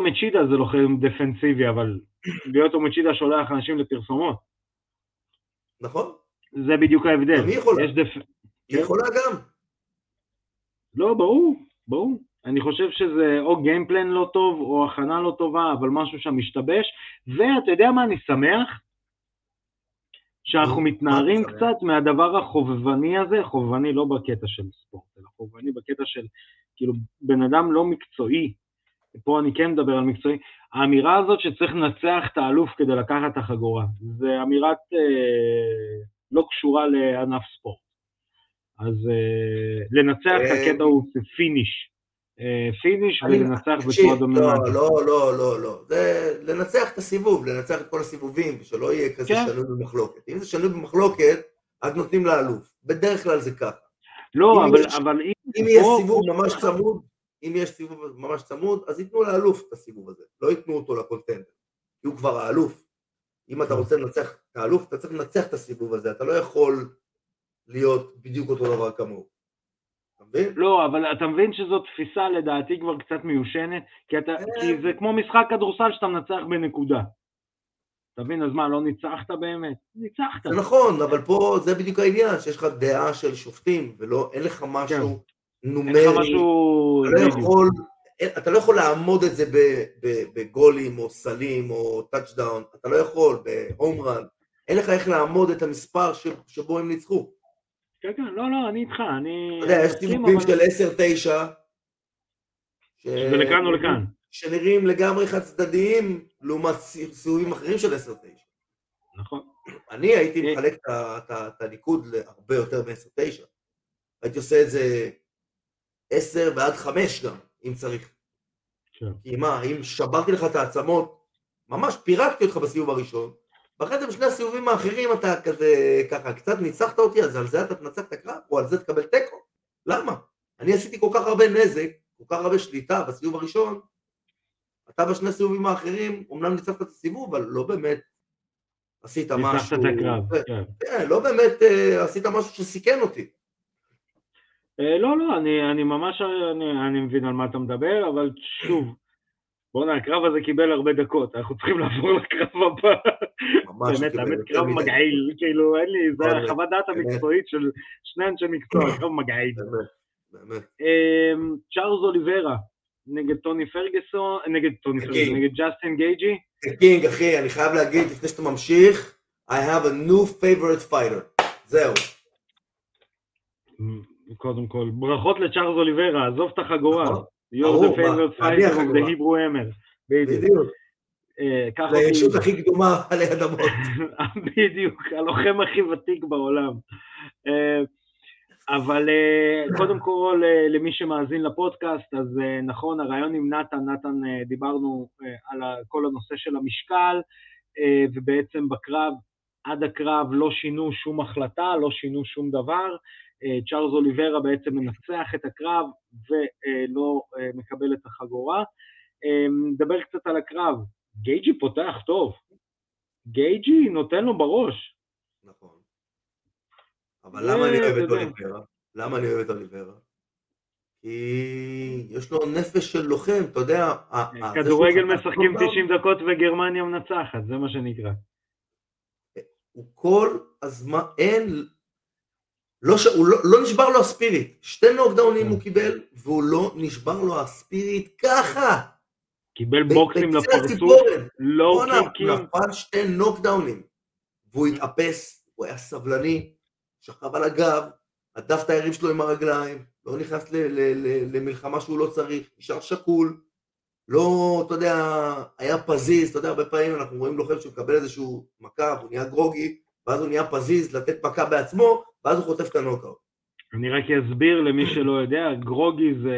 זה לוחם דפנסיבי, אבל להיות אומצ'ידה שולח אנשים לפרסומות, נכון? זה בדיוק ההבדל. גם היא יכולה. יש דפ... היא יכולה גם. לא, ברור, ברור. אני חושב שזה או גיימפלן לא טוב, או הכנה לא טובה, אבל משהו שם משתבש. ואתה יודע מה אני שמח? שאנחנו מתנערים? קצת מהדבר החובבני הזה, חובבני לא בקטע של ספורט, אלא חובבני בקטע של, כאילו, בן אדם לא מקצועי, פה אני כן מדבר על מקצועי, האמירה הזאת שצריך לנצח את האלוף כדי לקחת את החגורה, זה אמירת אה, לא קשורה לענף ספורט. אז אה, לנצח את אה, הקטע הוא finish. אה, finish ולנצח תקשיב, בצורה לא, דומיננטית. לא, לא, לא, לא. זה לנצח את הסיבוב, לנצח את כל הסיבובים, ושלא יהיה כזה כן. שנוי במחלוקת. אם זה שנוי במחלוקת, אז נותנים לאלוף. בדרך כלל זה ככה. לא, אם אבל, יש- אבל אם... אם יש סיבוב ממש צמוד, אם יש סיבוב ממש צמוד, אז ייתנו לאלוף את הסיבוב הזה, לא ייתנו אותו ל contender, כי הוא כבר האלוף. אם אתה רוצה לנצח את האלוף, אתה צריך לנצח את הסיבוב הזה, אתה לא יכול להיות בדיוק אותו דבר כמוהו. מבין? לא, אבל אתה מבין שזו תפיסה לדעתי כבר קצת מיושנת, כי, אתה, אה. כי זה כמו משחק כדורסל שאתה מנצח בנקודה. אתה מבין, אז מה, לא ניצחת באמת? ניצחת. זה נכון, אבל פה זה בדיוק העניין, שיש לך דעה של שופטים, ולא, אין לך משהו אין נומרי, לך משהו... אתה לא. יכול, אתה לא יכול לאמוד את זה בגולים או סלים או touchdown, אתה לא יכול ב home run, אין לך איך לאמוד את המספר ש- שבו הם ניצחו. כן, כן, לא, לא, אני איתך, אני... אתה יודע, יש אבל- של 10-9, ש- שזה לכאן או לכאן. שנראים לגמרי חד צדדיים לעומת סי- סיבובים אחרים של 10-9. נכון. אני הייתי אה. מחלק את הניקוד להרבה יותר מ-10-9. הייתי עושה את זה 10 ועד 5 גם, אם צריך. כן. כי מה, אם שברתי לך את העצמות, ממש פירקתי אותך בסיבוב הראשון, ואחרי זה בשני הסיבובים האחרים אתה כזה, ככה, קצת ניצחת אותי, אז על זה אתה תנצח את הקרב, או על זה תקבל תיקו. למה? אני עשיתי כל כך הרבה נזק, כל כך הרבה שליטה בסיבוב הראשון, אתה בשני הסיבובים האחרים, אמנם ניצחת את הסיבוב, אבל לא באמת עשית משהו... ניצחת את הקרב, כן. כן, לא באמת אה, עשית משהו שסיכן אותי. אה, לא, לא, אני, אני ממש, אני, אני מבין על מה אתה מדבר, אבל שוב, בואנה, הקרב הזה קיבל הרבה דקות, אנחנו צריכים לעבור לקרב הבא. ממש באמת, יותר קרב מגעיל, כאילו, אין לי, זה באמת, חוות דעת באמת. המקצועית של שני אנשי מקצוע, קרב מגעיל. באמת, באמת. אמ, צ'ארלס אוליברה, נגד טוני פרגוסון, נגד טוני קינג. פרגוסון, נגד ג'סטין גייג'י, קינג, אחי, אני חייב להגיד, לפני שאתה ממשיך, I have a new favorite fighter. זהו. אמ, קודם כל, ברכות לצ'ארלס אוליברה, עזוב את החגורה. You're the אני fighter of the. Hebrew hammer. בדיוק. אה, זה הישות הכי קדומה עלי אדמות. בדיוק, הלוחם הכי ותיק בעולם. אה, אבל אה, קודם כל, למי שמאזין לפודקאסט, אז נכון, הרעיון עם נתן, נתן, דיברנו על כל הנושא של המשקל, ובעצם בקרב, עד הקרב לא שינו שום החלטה, לא שינו שום דבר. אה, צ'ארלס אוליברה בעצם מנצח את הקרב ולא אה, מקבל את החגורה. אה, נדבר קצת על הקרב. גייג'י פותח טוב. גייג'י נותן לו בראש. נכון. אבל למה אני אוהב את. אוליברה? למה אני אוהב את אוליברה? כי יש לו נפש של לוחם, אתה יודע... כדורגל משחקים נוקדאון, 90 דקות וגרמניה מנצחת, זה מה שנקרא. הוא כל הזמן, אין... לא, ש... הוא לא, לא נשבר לו הספיריט. שתי נוקדאונים כן. הוא קיבל, והוא לא נשבר לו הספיריט ככה. קיבל בוקסים לפרצוף. לא בואנה, הוא קיקים. נפל שתי נוקדאונים. והוא התאפס, הוא היה סבלני, שכב על הגב, הדף את היריב שלו עם הרגליים, לא נכנס ל- ל- ל- למלחמה שהוא לא צריך, נשאר שקול, לא, אתה יודע, היה פזיז, אתה יודע, הרבה פעמים אנחנו רואים לוחם שמקבל איזשהו מכה, והוא נהיה גרוגי, ואז הוא נהיה פזיז לתת מכה בעצמו, ואז הוא חוטף את הנוקאוט. אני רק אסביר למי שלא יודע, גרוגי זה,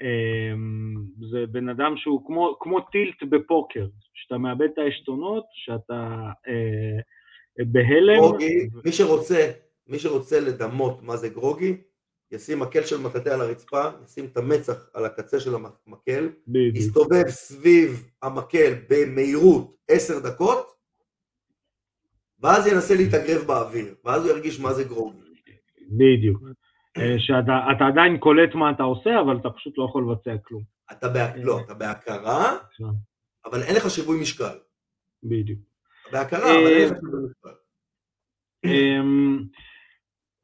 אמ, זה בן אדם שהוא כמו, כמו טילט בפוקר, שאתה מאבד את העשתונות, שאתה אה, בהלם. גרוגי, מי שרוצה, מי שרוצה לדמות מה זה גרוגי, ישים מקל של מטאטא על הרצפה, ישים את המצח על הקצה של המקל. יסתובב סביב המקל במהירות עשר דקות, ואז ינסה להתאגרף באוויר, ואז הוא ירגיש מה זה גרוגי. בדיוק. אה, שאתה אתה עדיין קולט מה אתה עושה, אבל אתה פשוט לא יכול לבצע כלום. אתה בה... לא, אתה בהכרה. אבל אין לך שיווי משקל. בדיוק. בהכרה, אבל אין לך שיווי משקל.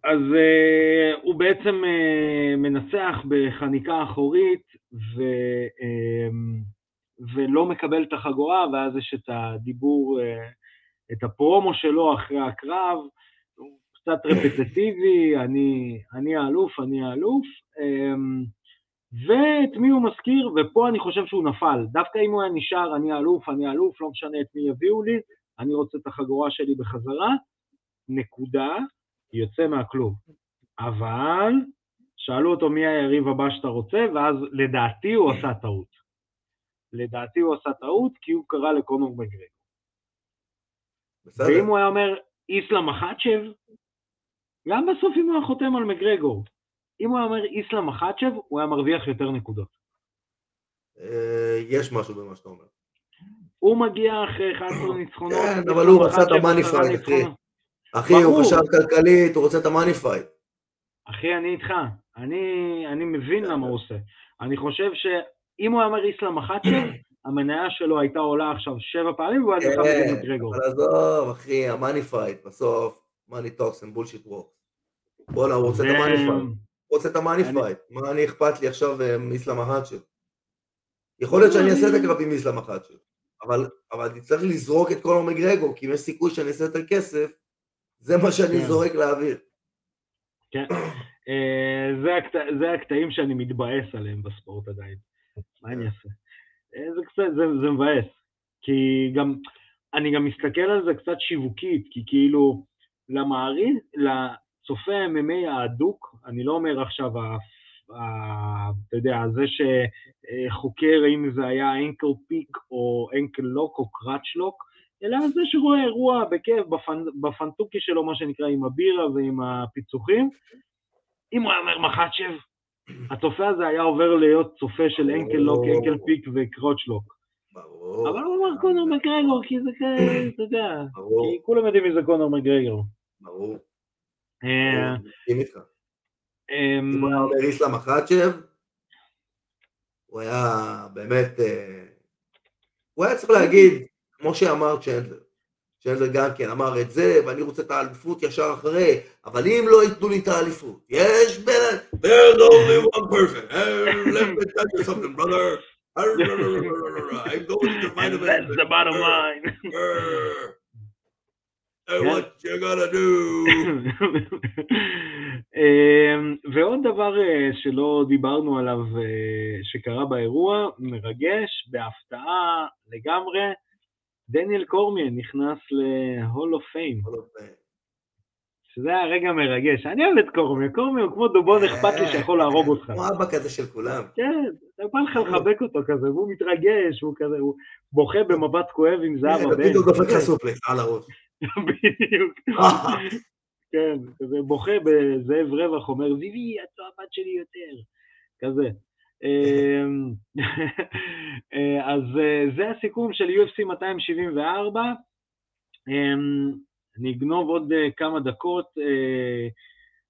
אז אה, הוא בעצם אה, מנצח בחניקה אחורית ו, אמ, ולא מקבל את החגורה, ואז יש את הדיבור, אה, את הפרומו שלו אחרי הקרב, הוא קצת רפטטיבי, אני, אני האלוף, אני האלוף, אמ, ואת מי הוא מזכיר, ופה אני חושב שהוא נפל. דווקא אם הוא היה נשאר, אני האלוף, אני האלוף, לא משנה את מי יביאו לי, אני רוצה את החגורה שלי בחזרה, נקודה, יוצא מהכלוב. אבל שאלו אותו מי היריב הבא שאתה רוצה, ואז לדעתי הוא עשה טעות. לדעתי הוא עשה טעות כי הוא קרא לקונור מגרג. בסדר? ואם הוא היה אומר איסלאם מחצ'ב, גם בסוף אם הוא היה חותם על מגרגור, אם הוא היה אומר איסלאם מחצ'ב, הוא היה מרוויח יותר נקודות. אה, יש משהו במה שאתה אומר. הוא מגיע אחרי 11 ניצחונות. כן, אבל הוא רצה את מחצ'ב ה money עשרה fight, אחי. אחי, הוא. חשב כלכלית, הוא רוצה את ה money fight. אחי, אני איתך. אני, אני מבין למה הוא עושה. אני חושב שאם הוא היה אומר איסלאם מחצ'ב, המניה שלו הייתה עולה עכשיו שבע פעמים, והוא היה נלחם כן, נגד מגרגור. אבל עזוב, אחי, ה money fight, בסוף, money talks and bullshit walks. בואנה, הוא רוצה את ה money fight. הוא רוצה את ה money אני- fight. מה אני אכפת לי עכשיו אה, מאיסלאם מחאצ'ב? יכול להיות שאני אעשה את הקרב עם איסלאם מחאצ'ב, אבל אבל אני צריך לזרוק את קונור מגרגור, כי אם יש סיכוי שאני אעשה יותר כסף, זה מה שאני כן. זורק לאוויר. כן. אה, זה הקט- זה הקטעים שאני מתבאס עליהם בספורט עדיין. מה אני אעשה? אה, זה קצת, זה זה מבאס. כי גם, אני גם מסתכל על זה קצת שיווקית, כי כאילו, למעריץ, לצופה MMA האדוק, אני לא אומר עכשיו, אתה יודע, זה שחוקר אם זה היה אנקל פיק או אנקל לוק או קראץ' לוק, אלא זה שרואה אירוע בכיף, בפנ... בפנטוקי שלו, מה שנקרא, עם הבירה ועם הפיצוחים. אם הוא היה אומר מחצ'ב, הצופה הזה היה עובר להיות צופה של אנקל לוק, אנקל פיק וקראץ' לוק. ברור. אבל הוא אמר קונור מגרגור, כי זה כאלה, אתה יודע, כי כולם יודעים מי זה קונור מגרגור. ברור. אה, מסכים איתך. אמ, אם הוא היה אומר איסלאם החאצ'ב, הוא היה באמת, אה, הוא היה צריך להגיד, כמו שאמר צ'נדלר, צ'נדלר גם כן אמר את זה, ואני רוצה את האליפות ישר אחרי, אבל אם לא ייתנו לי את האליפות, יש בין... There's only one person, let me tell you something, brother. I'm going to find That's the bottom line. Hey, what you gonna do? אמ, ועוד דבר אה, שלא דיברנו עליו אה, שקרה באירוע, מרגש, בהפתעה לגמרי, דניאל קורמיאן נכנס ל-Hall of Fame, שזה היה רגע מרגש. אני אוהב את קורמיאן, קורמיאן הוא כמו דובון אכפת לי שיכול להרוג אותך. כמו אבא כזה של כולם. כן, אתה בא לך לחבק אותו כזה, והוא מתרגש, הוא כזה, הוא בוכה במבט כואב עם זהב הבן. בדיוק דופק לך סופלקס על הראש. בדיוק. כן, כזה בוכה בזאב רווח, אומר, זיוי, את לא הבת שלי יותר. כזה. אמ, אה, אז אה, זה הסיכום של UFC 274. אמ, אני אגנוב עוד אה, כמה דקות.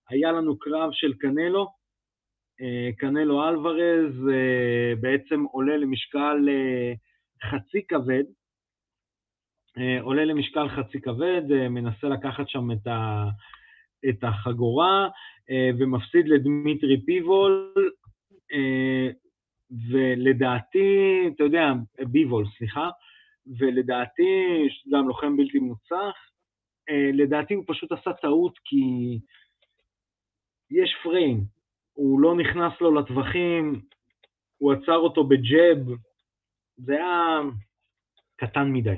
היה לנו קרב של קנלו. קנלו אלוורז בעצם עולה למשקל חצי כבד. עולה למשקל חצי כבד, מנסה לקחת שם את, ה, את החגורה ומפסיד לדמיטרי פיבול, ולדעתי, אתה יודע, ביבול, סליחה, ולדעתי, גם לוחם בלתי מוצלח, אה, לדעתי הוא פשוט עשה טעות כי יש פריים, הוא לא נכנס לו לטווחים, הוא עצר אותו בג'אב, זה היה קטן מדי,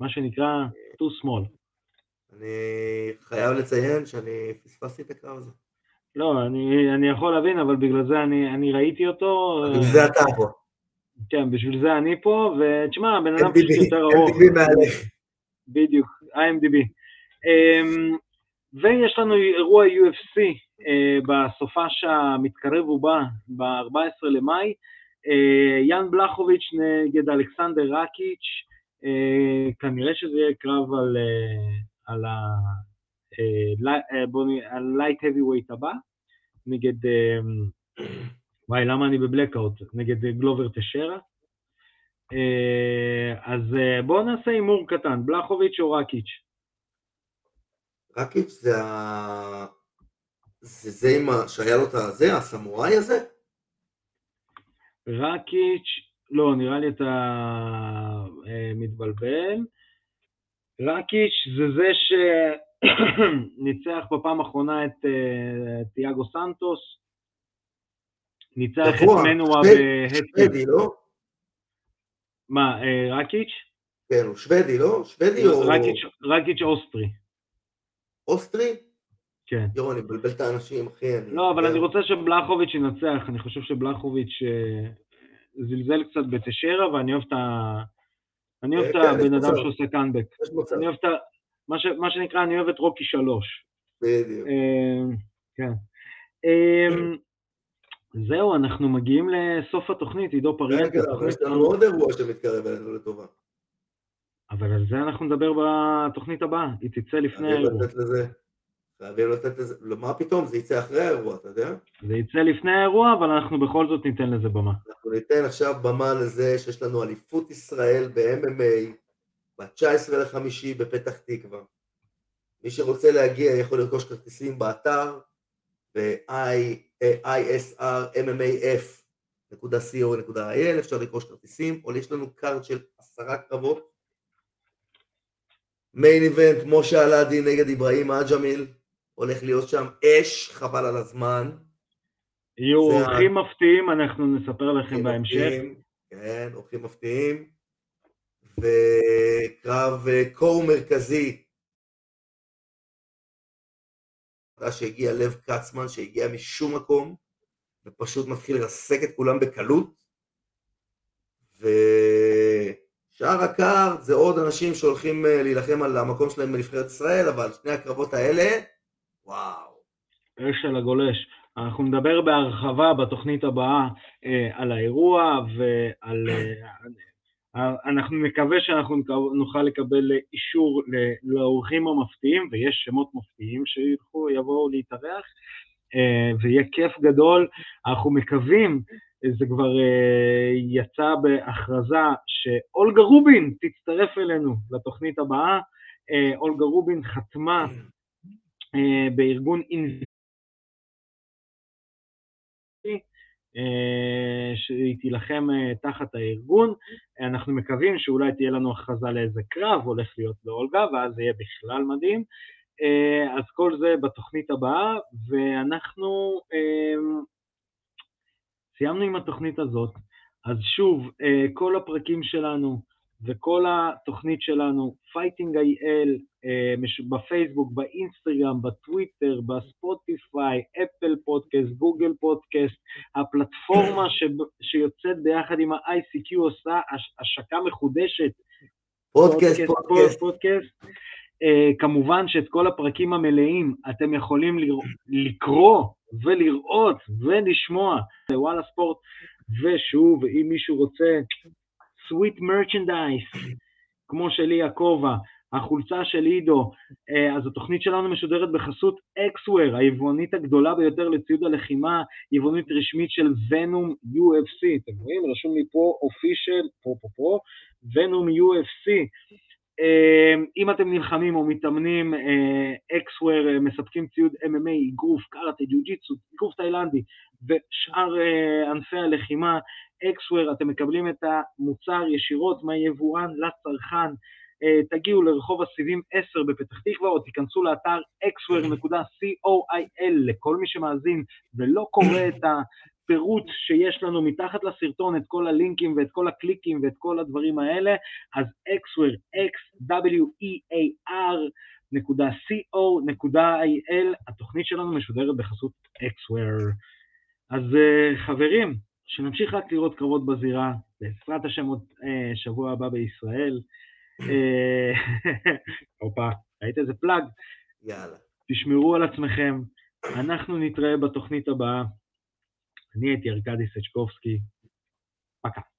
מה שנקרא too small. אני חייב לציין שאני פספסתי את הקרב הזה. לא, אני, אני יכול להבין, אבל בגלל זה אני, אני ראיתי אותו. בגלל זה אתה פה. כן, בשביל זה אני פה, ותשמע, הבן אדם פשוט יותר ארוך. MDB מעליך. בדיוק, IMDb. Um, ויש לנו אירוע UFC uh, בסופש המתקרב ובא, ב-14 למאי, uh, יאן בלחוביץ' נגד אלכסנדר רקיץ', כנראה שזה יהיה קרב על, על ה... הלייט heavyweight הבא, נגד, וואי, למה אני בבלקאוט? נגד גלובר תשרה. אז בואו נעשה הימור קטן, בלחוביץ' או רקיץ'? רקיץ' זה ה... זה זה עם ה... שהיה לו את הזה, הסמוראי הזה? רקיץ', לא, נראה לי אתה מתבלבל. רקיץ' זה זה שניצח בפעם האחרונה את uh, תיאגו סנטוס, ניצח את מנואה שוודי, לא? מה, אה, רקיץ'? כן, הוא שוודי, לא? שוודי או... רקיץ', אוסטרי. אוסטרי? כן. יואו, אני מבלבל את האנשים, אחי. לא, אבל אני רוצה שבלחוביץ' ינצח, אני חושב שבלחוביץ' זלזל קצת בטשיירה, ואני אוהב את ה... אני אוהב את הבן אדם שעושה קאנבק. אני אוהב את ה... מה שנקרא, אני אוהב את רוקי שלוש. בדיוק. כן. זהו, אנחנו מגיעים לסוף התוכנית, עידו פריאנטה. רגע, אבל יש לנו עוד אירוע שמתקרב אלינו לטובה. אבל על זה אנחנו נדבר בתוכנית הבאה, היא תצא לפני האירוע. חייבים לתת לזה, מה פתאום, זה יצא אחרי האירוע, אתה יודע? זה יצא לפני האירוע, אבל אנחנו בכל זאת ניתן לזה במה. אנחנו ניתן עכשיו במה לזה שיש לנו אליפות ישראל ב-MMA ב-19 לחמישי בפתח תקווה. מי שרוצה להגיע יכול לרכוש כרטיסים באתר ב-isrmmaf.co.il, אפשר לרכוש כרטיסים, או יש לנו card של עשרה קרבות. main event, משה אלעדי נגד אברהים עג'מיל, הולך להיות שם אש, חבל על הזמן. יהיו אורחים מפתיעים, אנחנו נספר לכם בהמשך. כן, אורחים מפתיעים. וקרב קור מרכזי. שהגיע לב כצמן, שהגיע משום מקום, ופשוט מתחיל לרסק את כולם בקלות. ושאר ה card זה עוד אנשים שהולכים להילחם על המקום שלהם בנבחרת ישראל, אבל שני הקרבות האלה, וואו. אש על הגולש. אנחנו נדבר בהרחבה בתוכנית הבאה אה, על האירוע ועל... אה, אנחנו נקווה שאנחנו נוכל לקבל אישור לאורחים המפתיעים, ויש שמות מפתיעים שיבואו להתארח, אה, ויהיה כיף גדול. אנחנו מקווים, זה כבר אה, יצא בהכרזה, שאולגה רובין תצטרף אלינו לתוכנית הבאה. אה, אולגה רובין חתמה אה, בארגון שהיא תילחם תחת הארגון. אנחנו מקווים שאולי תהיה לנו הכרזה לאיזה קרב הולך להיות לאולגה, ואז זה יהיה בכלל מדהים. אז כל זה בתוכנית הבאה, ואנחנו סיימנו עם התוכנית הזאת. אז שוב, כל הפרקים שלנו וכל התוכנית שלנו, Fighting.IL, בפייסבוק, באינסטגרם, בטוויטר, בספוטיפיי, אפל פודקאסט, גוגל פודקאסט, הפלטפורמה ש... שיוצאת ביחד עם ה-ICQ עושה הש... השקה מחודשת. פודקאסט, פודקאסט. פודקאסט. אה, כמובן שאת כל הפרקים המלאים אתם יכולים לרא... לקרוא ולראות ולשמוע בוואלה ספורט, ושוב, אם מישהו רוצה סוויט מרצ'נדייס, כמו שלי הכובע, החולצה של עידו, אז התוכנית שלנו משודרת בחסות אקסוור, היבואנית הגדולה ביותר לציוד הלחימה, יבואנית רשמית של ונום UFC, אתם רואים? רשום לי פה אופישל, פה פה פה, ונום UFC. אם אתם נלחמים או מתאמנים, אקסוור מספקים ציוד MMA, אגרוף, קראטה, ג'ו-ג'יצו, אגרוף תאילנדי ושאר ענפי הלחימה, אקסוור, אתם מקבלים את המוצר ישירות מהיבואן לצרכן, תגיעו לרחוב הסיבים 10 בפתח תקווה או תיכנסו לאתר xware.coil לכל מי שמאזין ולא קורא את הפירוט שיש לנו מתחת לסרטון, את כל הלינקים ואת כל הקליקים ואת כל הדברים האלה, אז xware, x-w-e-a-r.co.il, התוכנית שלנו משודרת בחסות xware. אז חברים, שנמשיך רק לראות קרבות בזירה, בעזרת השם עוד שבוע הבא בישראל. הופה, ראית איזה פלאג? יאללה. תשמרו על עצמכם, אנחנו נתראה בתוכנית הבאה. אני הייתי ארכדי סצ'קובסקי, פקה.